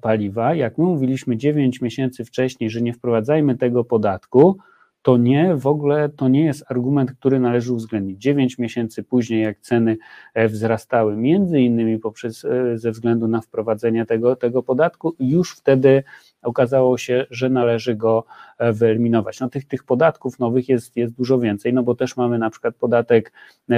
paliwa. Jak my mówiliśmy 9 miesięcy wcześniej, że nie wprowadzajmy tego podatku, to nie, w ogóle to nie jest argument, który należy uwzględnić. Dziewięć miesięcy później, jak ceny e, wzrastały, między innymi poprzez, e, ze względu na wprowadzenie tego, tego podatku, już wtedy okazało się, że należy go e, wyeliminować. No tych, tych podatków nowych jest, jest dużo więcej, no bo też mamy na przykład podatek,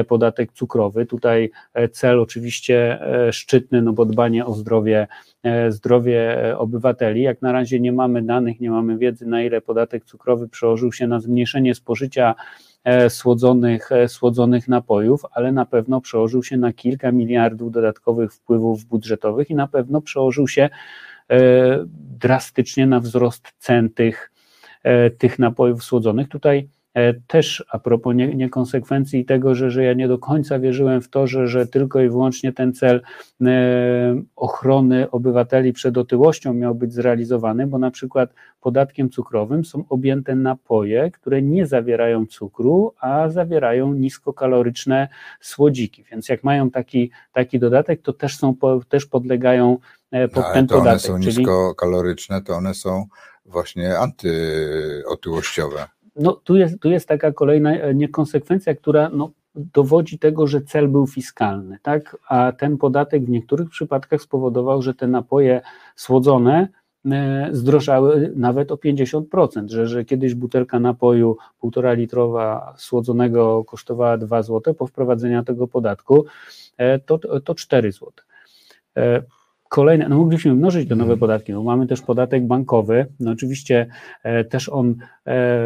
podatek cukrowy, tutaj cel oczywiście szczytny, no bo dbanie o zdrowie E, zdrowie e, obywateli. Jak na razie nie mamy danych, nie mamy wiedzy, na ile podatek cukrowy przełożył się na zmniejszenie spożycia e, słodzonych, słodzonych napojów, ale na pewno przełożył się na kilka miliardów dodatkowych wpływów budżetowych i na pewno przełożył się drastycznie na wzrost cen tych, tych napojów słodzonych. Tutaj E, też a propos niekonsekwencji i tego, że, że ja nie do końca wierzyłem w to, że, że tylko i wyłącznie ten cel e, ochrony obywateli przed otyłością miał być zrealizowany, bo na przykład podatkiem cukrowym są objęte napoje, które nie zawierają cukru, a zawierają niskokaloryczne słodziki. Więc jak mają taki, taki dodatek, to też są też podlegają e, pod no, ten to podatek. One są czyli... niskokaloryczne, to one są właśnie antyotyłościowe no, tu, jest, tu jest taka kolejna e, niekonsekwencja, która no, dowodzi tego, że cel był fiskalny, tak? a ten podatek w niektórych przypadkach spowodował, że te napoje słodzone e, zdrożały nawet o 50%, że, że kiedyś butelka napoju półtora litrowa słodzonego kosztowała 2 zł, po wprowadzeniu tego podatku e, to, to 4 zł. Kolejne, no mogliśmy mnożyć te nowe mhm. podatki, bo mamy też podatek bankowy, no oczywiście e, też on e,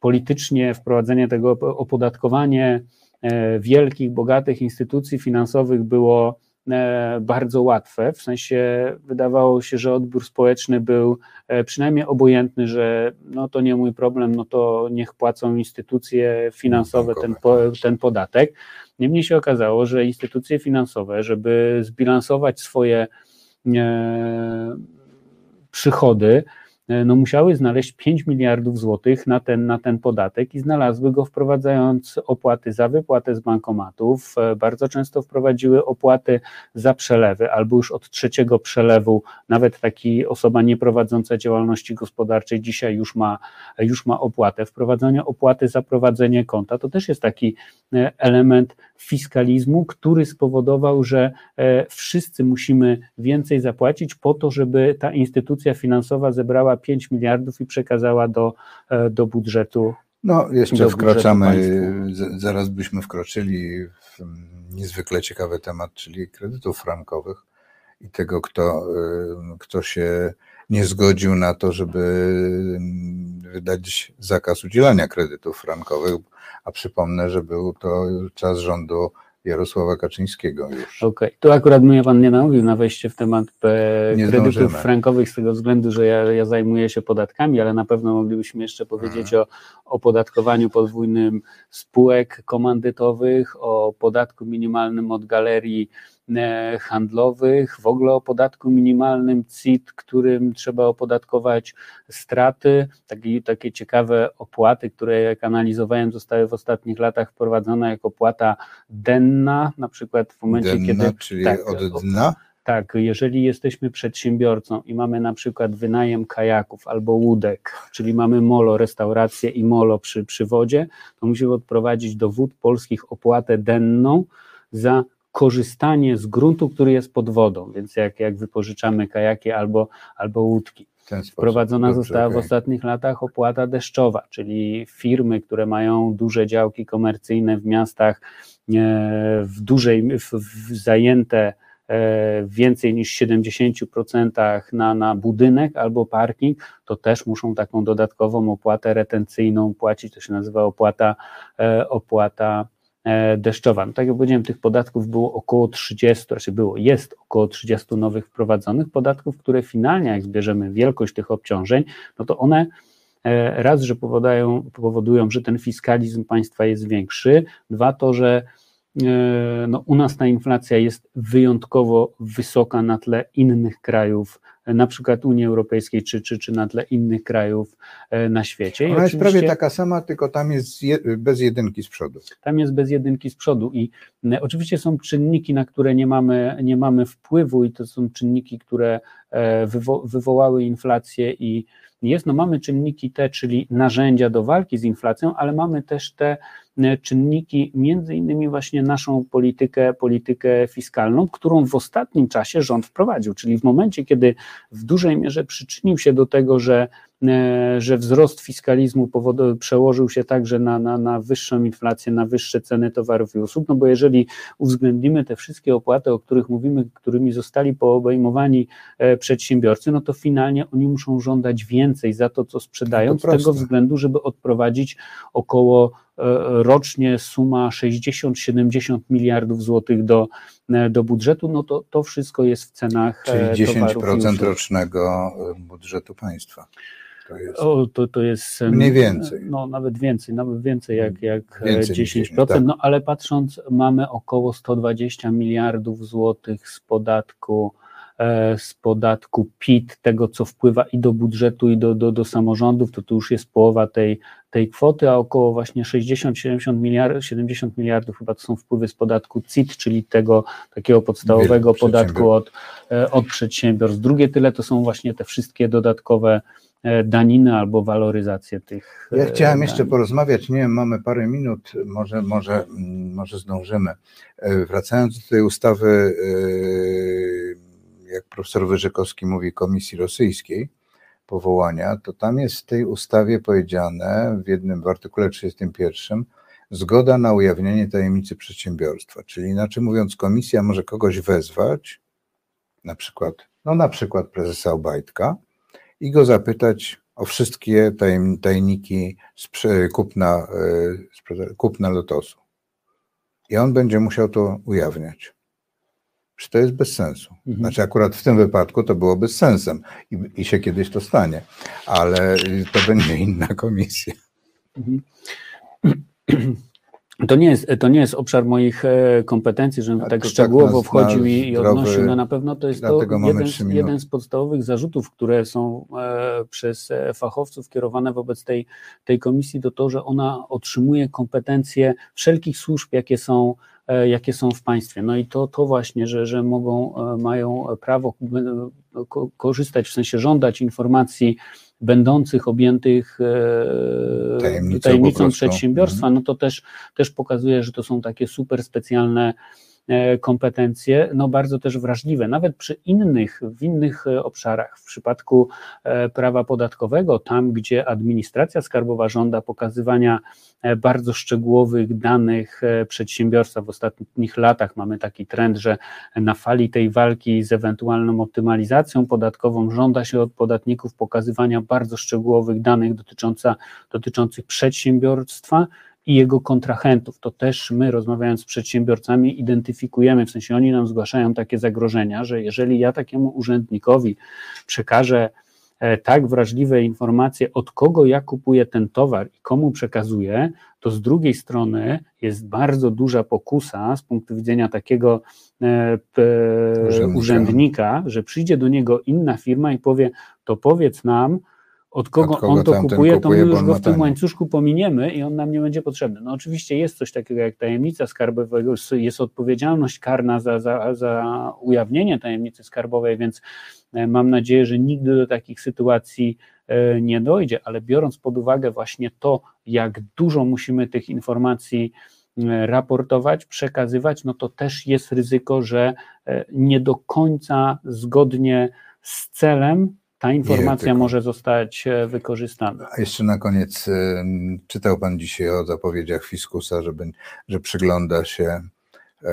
politycznie wprowadzenie tego opodatkowanie e, wielkich, bogatych instytucji finansowych było e, bardzo łatwe, w sensie wydawało się, że odbiór społeczny był e, przynajmniej obojętny, że no to nie mój problem, no to niech płacą instytucje finansowe ten, ten podatek. Niemniej się okazało, że instytucje finansowe, żeby zbilansować swoje e, przychody, E, no musiały znaleźć 5 miliardów złotych na ten, na ten podatek i znalazły go wprowadzając opłaty za wypłatę z bankomatów. E, bardzo często wprowadziły opłaty za przelewy, albo już od trzeciego przelewu, nawet taki osoba nieprowadząca działalności gospodarczej dzisiaj już ma, już ma opłatę. Wprowadzenie opłaty za prowadzenie konta to też jest taki element fiskalizmu, który spowodował, że wszyscy musimy więcej zapłacić po to, żeby ta instytucja finansowa zebrała 5 miliardów i przekazała do, e, do budżetu. No, jeszcze wkraczamy, zaraz byśmy wkroczyli w niezwykle ciekawy temat, czyli kredytów frankowych i tego, kto, e, kto się nie zgodził na to, żeby wydać zakaz udzielania kredytów frankowych, a przypomnę, że był to czas rządu Jarosława Kaczyńskiego już. Okej, okay. tu akurat mnie Pan nie namówił na wejście w temat e, kredytów zdążymy. frankowych z tego względu, że ja, ja zajmuję się podatkami, ale na pewno moglibyśmy jeszcze powiedzieć hmm. o opodatkowaniu podwójnym spółek komandytowych, o podatku minimalnym od galerii handlowych, w ogóle o podatku minimalnym CIT, którym trzeba opodatkować straty, takie, takie ciekawe opłaty, które jak analizowałem zostały w ostatnich latach wprowadzone jako opłata denna, na przykład w momencie, denna, kiedy... czyli tak, od dna? Tak, jeżeli jesteśmy przedsiębiorcą i mamy na przykład wynajem kajaków albo łódek, czyli mamy molo, restaurację i molo przy, przy wodzie, to musimy odprowadzić do wód polskich opłatę denną za korzystanie z gruntu, który jest pod wodą, więc jak, jak wypożyczamy kajaki albo, albo łódki. Wprowadzona Dobrze, została okay. w ostatnich latach opłata deszczowa, czyli firmy, które mają duże działki komercyjne w miastach, e, w dużej, w, w zajęte e, więcej niż 70% na, na budynek albo parking, to też muszą taką dodatkową opłatę retencyjną płacić. To się nazywa opłata, e, opłata deszczowa. No, tak jak powiedziałem, tych podatków było około 30, raczej było, jest około 30 nowych wprowadzonych podatków, które finalnie, jak zbierzemy wielkość tych obciążeń, no to one e, raz, że powodują, powodują, że ten fiskalizm państwa jest większy, dwa to, że e, no, u nas ta inflacja jest wyjątkowo wysoka na tle innych krajów na przykład Unii Europejskiej, czy, czy, czy na tle innych krajów na świecie. Ona jest prawie taka sama, tylko tam jest je, bez jedynki z przodu. Tam jest bez jedynki z przodu i oczywiście są czynniki, na które nie mamy, nie mamy wpływu i to są czynniki, które wywo wywołały inflację i jest, no mamy czynniki te, czyli narzędzia do walki z inflacją, ale mamy też te e, czynniki, między innymi właśnie naszą politykę, politykę fiskalną, którą w ostatnim czasie rząd wprowadził, czyli w momencie, kiedy w dużej mierze przyczynił się do tego, że że wzrost fiskalizmu przełożył się także na, na, na wyższą inflację, na wyższe ceny towarów i usług, no bo jeżeli uwzględnimy te wszystkie opłaty, o których mówimy, którymi zostali poobejmowani e, przedsiębiorcy, no to finalnie oni muszą żądać więcej za to, co sprzedają, no z tego względu, żeby odprowadzić około e, rocznie suma 60-70 miliardów złotych do, do budżetu, no to to wszystko jest w cenach Czyli 10% rocznego budżetu państwa. To jest, o, to, to jest mniej więcej. No, nawet więcej, nawet więcej jak, jak więcej 10%. tak. No ale patrząc, mamy około 120 miliardów złotych z podatku e, z podatku PIT, tego co wpływa i do budżetu, i do, do, do samorządów, to to już jest połowa tej, tej kwoty, a około właśnie 60-70 miliardów, 70 miliardów chyba to są wpływy z podatku CIT, czyli tego takiego podstawowego podatku od, e, od przedsiębiorstw. Drugie tyle to są właśnie te wszystkie dodatkowe E, daniny albo waloryzację tych. Ja chciałem danin. jeszcze porozmawiać, nie wiem, mamy parę minut, może, może, mm, może zdążymy. E, wracając do tej ustawy, e, jak profesor Wyrzykowski mówi, Komisji Rosyjskiej powołania, to tam jest w tej ustawie powiedziane w jednym, w artykule 31, zgoda na ujawnienie tajemnicy przedsiębiorstwa. Czyli inaczej mówiąc, komisja może kogoś wezwać, na przykład, no na przykład prezesa Obajtka, i go zapytać o wszystkie tajniki kupna, e, kupna lotosu. I on będzie musiał to ujawniać. Czy to jest bez sensu? Mhm. Znaczy, akurat w tym wypadku to było bez sensem i, i się kiedyś to stanie, ale to będzie inna komisja. [CLEARS THROAT] To nie, jest, to nie jest obszar moich e, kompetencji, żebym tak, tak szczegółowo wchodził i, i odnosił. No na pewno to jest to jeden, jeden, z podstawowych zarzutów, które są e, przez e, fachowców kierowane wobec tej, tej komisji, to to, że ona otrzymuje kompetencje wszelkich służb, jakie są, jakie są w państwie. No i to, to właśnie, że, że mogą, mają prawo korzystać, w sensie żądać informacji będących objętych e, tajemnicą, tajemnicą przedsiębiorstwa, mhm. no to też, też pokazuje, że to są takie super specjalne kompetencje, no bardzo też wrażliwe, nawet przy innych, w innych e, obszarach. W przypadku e, prawa podatkowego, tam gdzie administracja skarbowa żąda pokazywania bardzo szczegółowych danych przedsiębiorstwa w ostatnich latach mamy taki trend, że na fali tej walki z ewentualną optymalizacją podatkową żąda się od podatników pokazywania bardzo szczegółowych danych dotycząca, dotyczących przedsiębiorstwa, i jego kontrahentów. To też my, rozmawiając z przedsiębiorcami, identyfikujemy, w sensie oni nam zgłaszają takie zagrożenia, że jeżeli ja takiemu urzędnikowi przekażę e, tak wrażliwe informacje, od kogo ja kupuję ten towar i komu przekazuję, to z drugiej strony jest bardzo duża pokusa z punktu widzenia takiego e, urzędnika. urzędnika, że przyjdzie do niego inna firma i powie: To powiedz nam, od kogo, od kogo on to kupuje, kupuje, to my już go w tym łańcuszku pominiemy i on nam nie będzie potrzebny. No oczywiście jest coś takiego jak tajemnica skarbowa, jest odpowiedzialność karna za, za, za ujawnienie tajemnicy skarbowej, więc e, mam nadzieję, że nigdy do takich sytuacji e, nie dojdzie, ale biorąc pod uwagę właśnie to, jak dużo musimy tych informacji e, raportować, przekazywać, no to też jest ryzyko, że nie do końca zgodnie z celem ta informacja może zostać e, wykorzystana. A jeszcze na koniec, czytał Pan dzisiaj o zapowiedziach Fiskusa, żeby, że przygląda się e,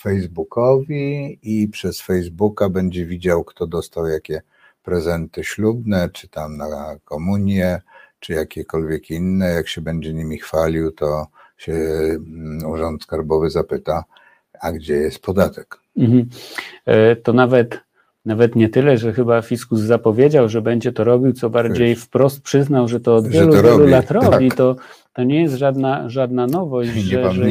Facebookowi i przez Facebooka będzie widział, kto dostał jakie prezenty ślubne, czy tam na komunię, czy jakiekolwiek inne. Jak się będzie nimi chwalił, to się mm, Urząd Skarbowy zapyta, a gdzie jest podatek? Mhm. E, to nawet nawet nie tyle, że chyba fiskus zapowiedział, że będzie to robił, co bardziej wprost przyznał, że to od wielu, to wielu lat robi, tak. to, to nie jest żadna, żadna nowość, [LAUGHS] nie, że, że,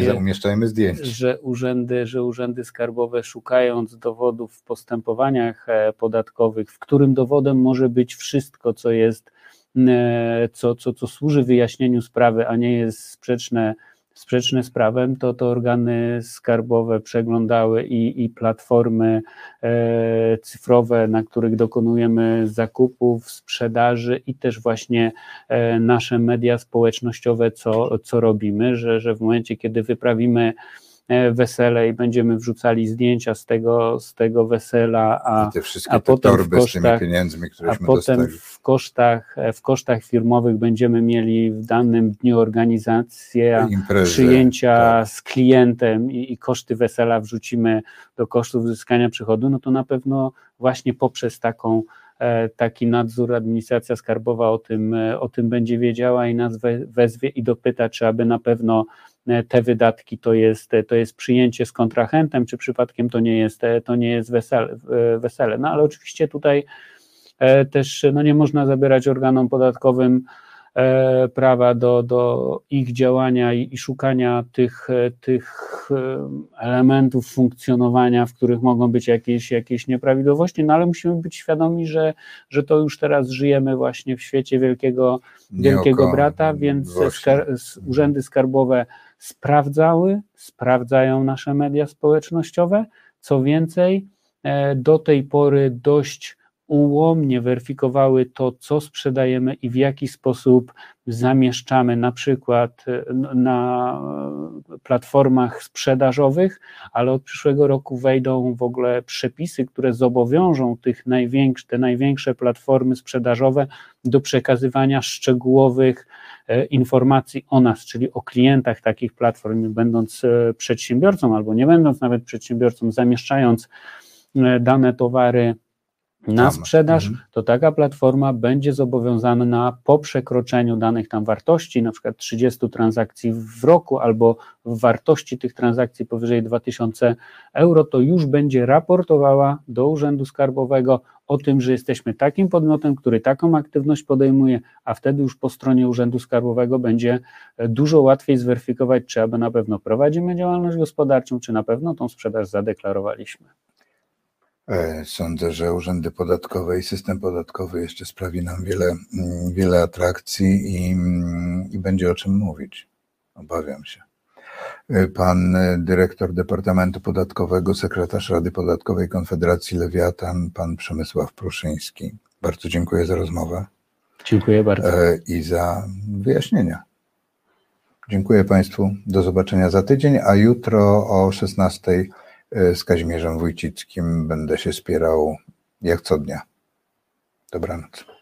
zdjęć. Że urzędy, że urzędy skarbowe szukając dowodów w postępowaniach e, podatkowych, w którym dowodem może być wszystko, co jest, e, co, co, co służy wyjaśnieniu sprawy, a nie jest sprzeczne sprzeczne z prawem, to, to organy skarbowe przeglądały i, i platformy e, cyfrowe, na których dokonujemy zakupów, sprzedaży i też właśnie e, nasze media społecznościowe, co, co robimy, że, że w momencie, kiedy wyprawimy wesele i będziemy wrzucali zdjęcia z tego, z tego wesela, a, te wszystkie a te potem torby w kosztach, z tymi pieniędzmi, a potem w kosztach, w kosztach firmowych będziemy mieli w danym dniu organizację Imprezy, przyjęcia tak. z klientem i, i koszty wesela wrzucimy do kosztów uzyskania przychodu, no to na pewno właśnie poprzez taką e, taki nadzór administracja skarbowa o tym, e, o tym będzie wiedziała i nas wezwie i dopyta, czy aby na pewno E, te wydatki to jest, to jest przyjęcie z kontrahentem, czy przypadkiem to nie jest, to nie jest wesele, e, wesele. No ale oczywiście tutaj e, też no nie można zabierać organom podatkowym prawa do, do ich działania i, i, szukania tych, tych elementów funkcjonowania, w których mogą być jakieś, jakieś nieprawidłowości, no ale musimy być świadomi, że, że to już teraz żyjemy właśnie w świecie wielkiego, wielkiego brata, więc skar, urzędy skarbowe sprawdzały, sprawdzają nasze media społecznościowe. Co więcej, e, do tej pory dość ułomnie weryfikowały to, co sprzedajemy i w jaki sposób zamieszczamy, na przykład e, na platformach sprzedażowych, ale od przyszłego roku wejdą w ogóle przepisy, które zobowiążą tych największe, te największe platformy sprzedażowe do przekazywania szczegółowych e, informacji o nas, czyli o klientach takich platform, będąc e, przedsiębiorcą albo nie będąc nawet przedsiębiorcą, zamieszczając dane towary na sprzedaż, mhm. to taka platforma będzie zobowiązana po przekroczeniu danych tam wartości, na przykład 30 transakcji w roku albo w wartości tych transakcji powyżej 2000 euro, to już będzie raportowała do Urzędu Skarbowego o tym, że jesteśmy takim podmiotem, który taką aktywność podejmuje, a wtedy już po stronie Urzędu Skarbowego będzie dużo łatwiej zweryfikować, czy aby na pewno prowadzimy działalność gospodarczą, czy na pewno tą sprzedaż zadeklarowaliśmy. E, sądzę, że urzędy podatkowe i system podatkowy jeszcze sprawi nam wiele, mm, wiele atrakcji i, mm, i będzie o czym mówić. Obawiam się. E, pan dyrektor Departamentu Podatkowego, sekretarz Rady Podatkowej Konfederacji Lewiatan, pan Przemysław Pruszyński. Bardzo dziękuję za rozmowę. Dziękuję bardzo. E, I za wyjaśnienia. Dziękuję Państwu. Do zobaczenia za tydzień, a jutro o 16 E, z Kazimierzem Wójcickim będę się spierał jak co dnia. Dobranoc.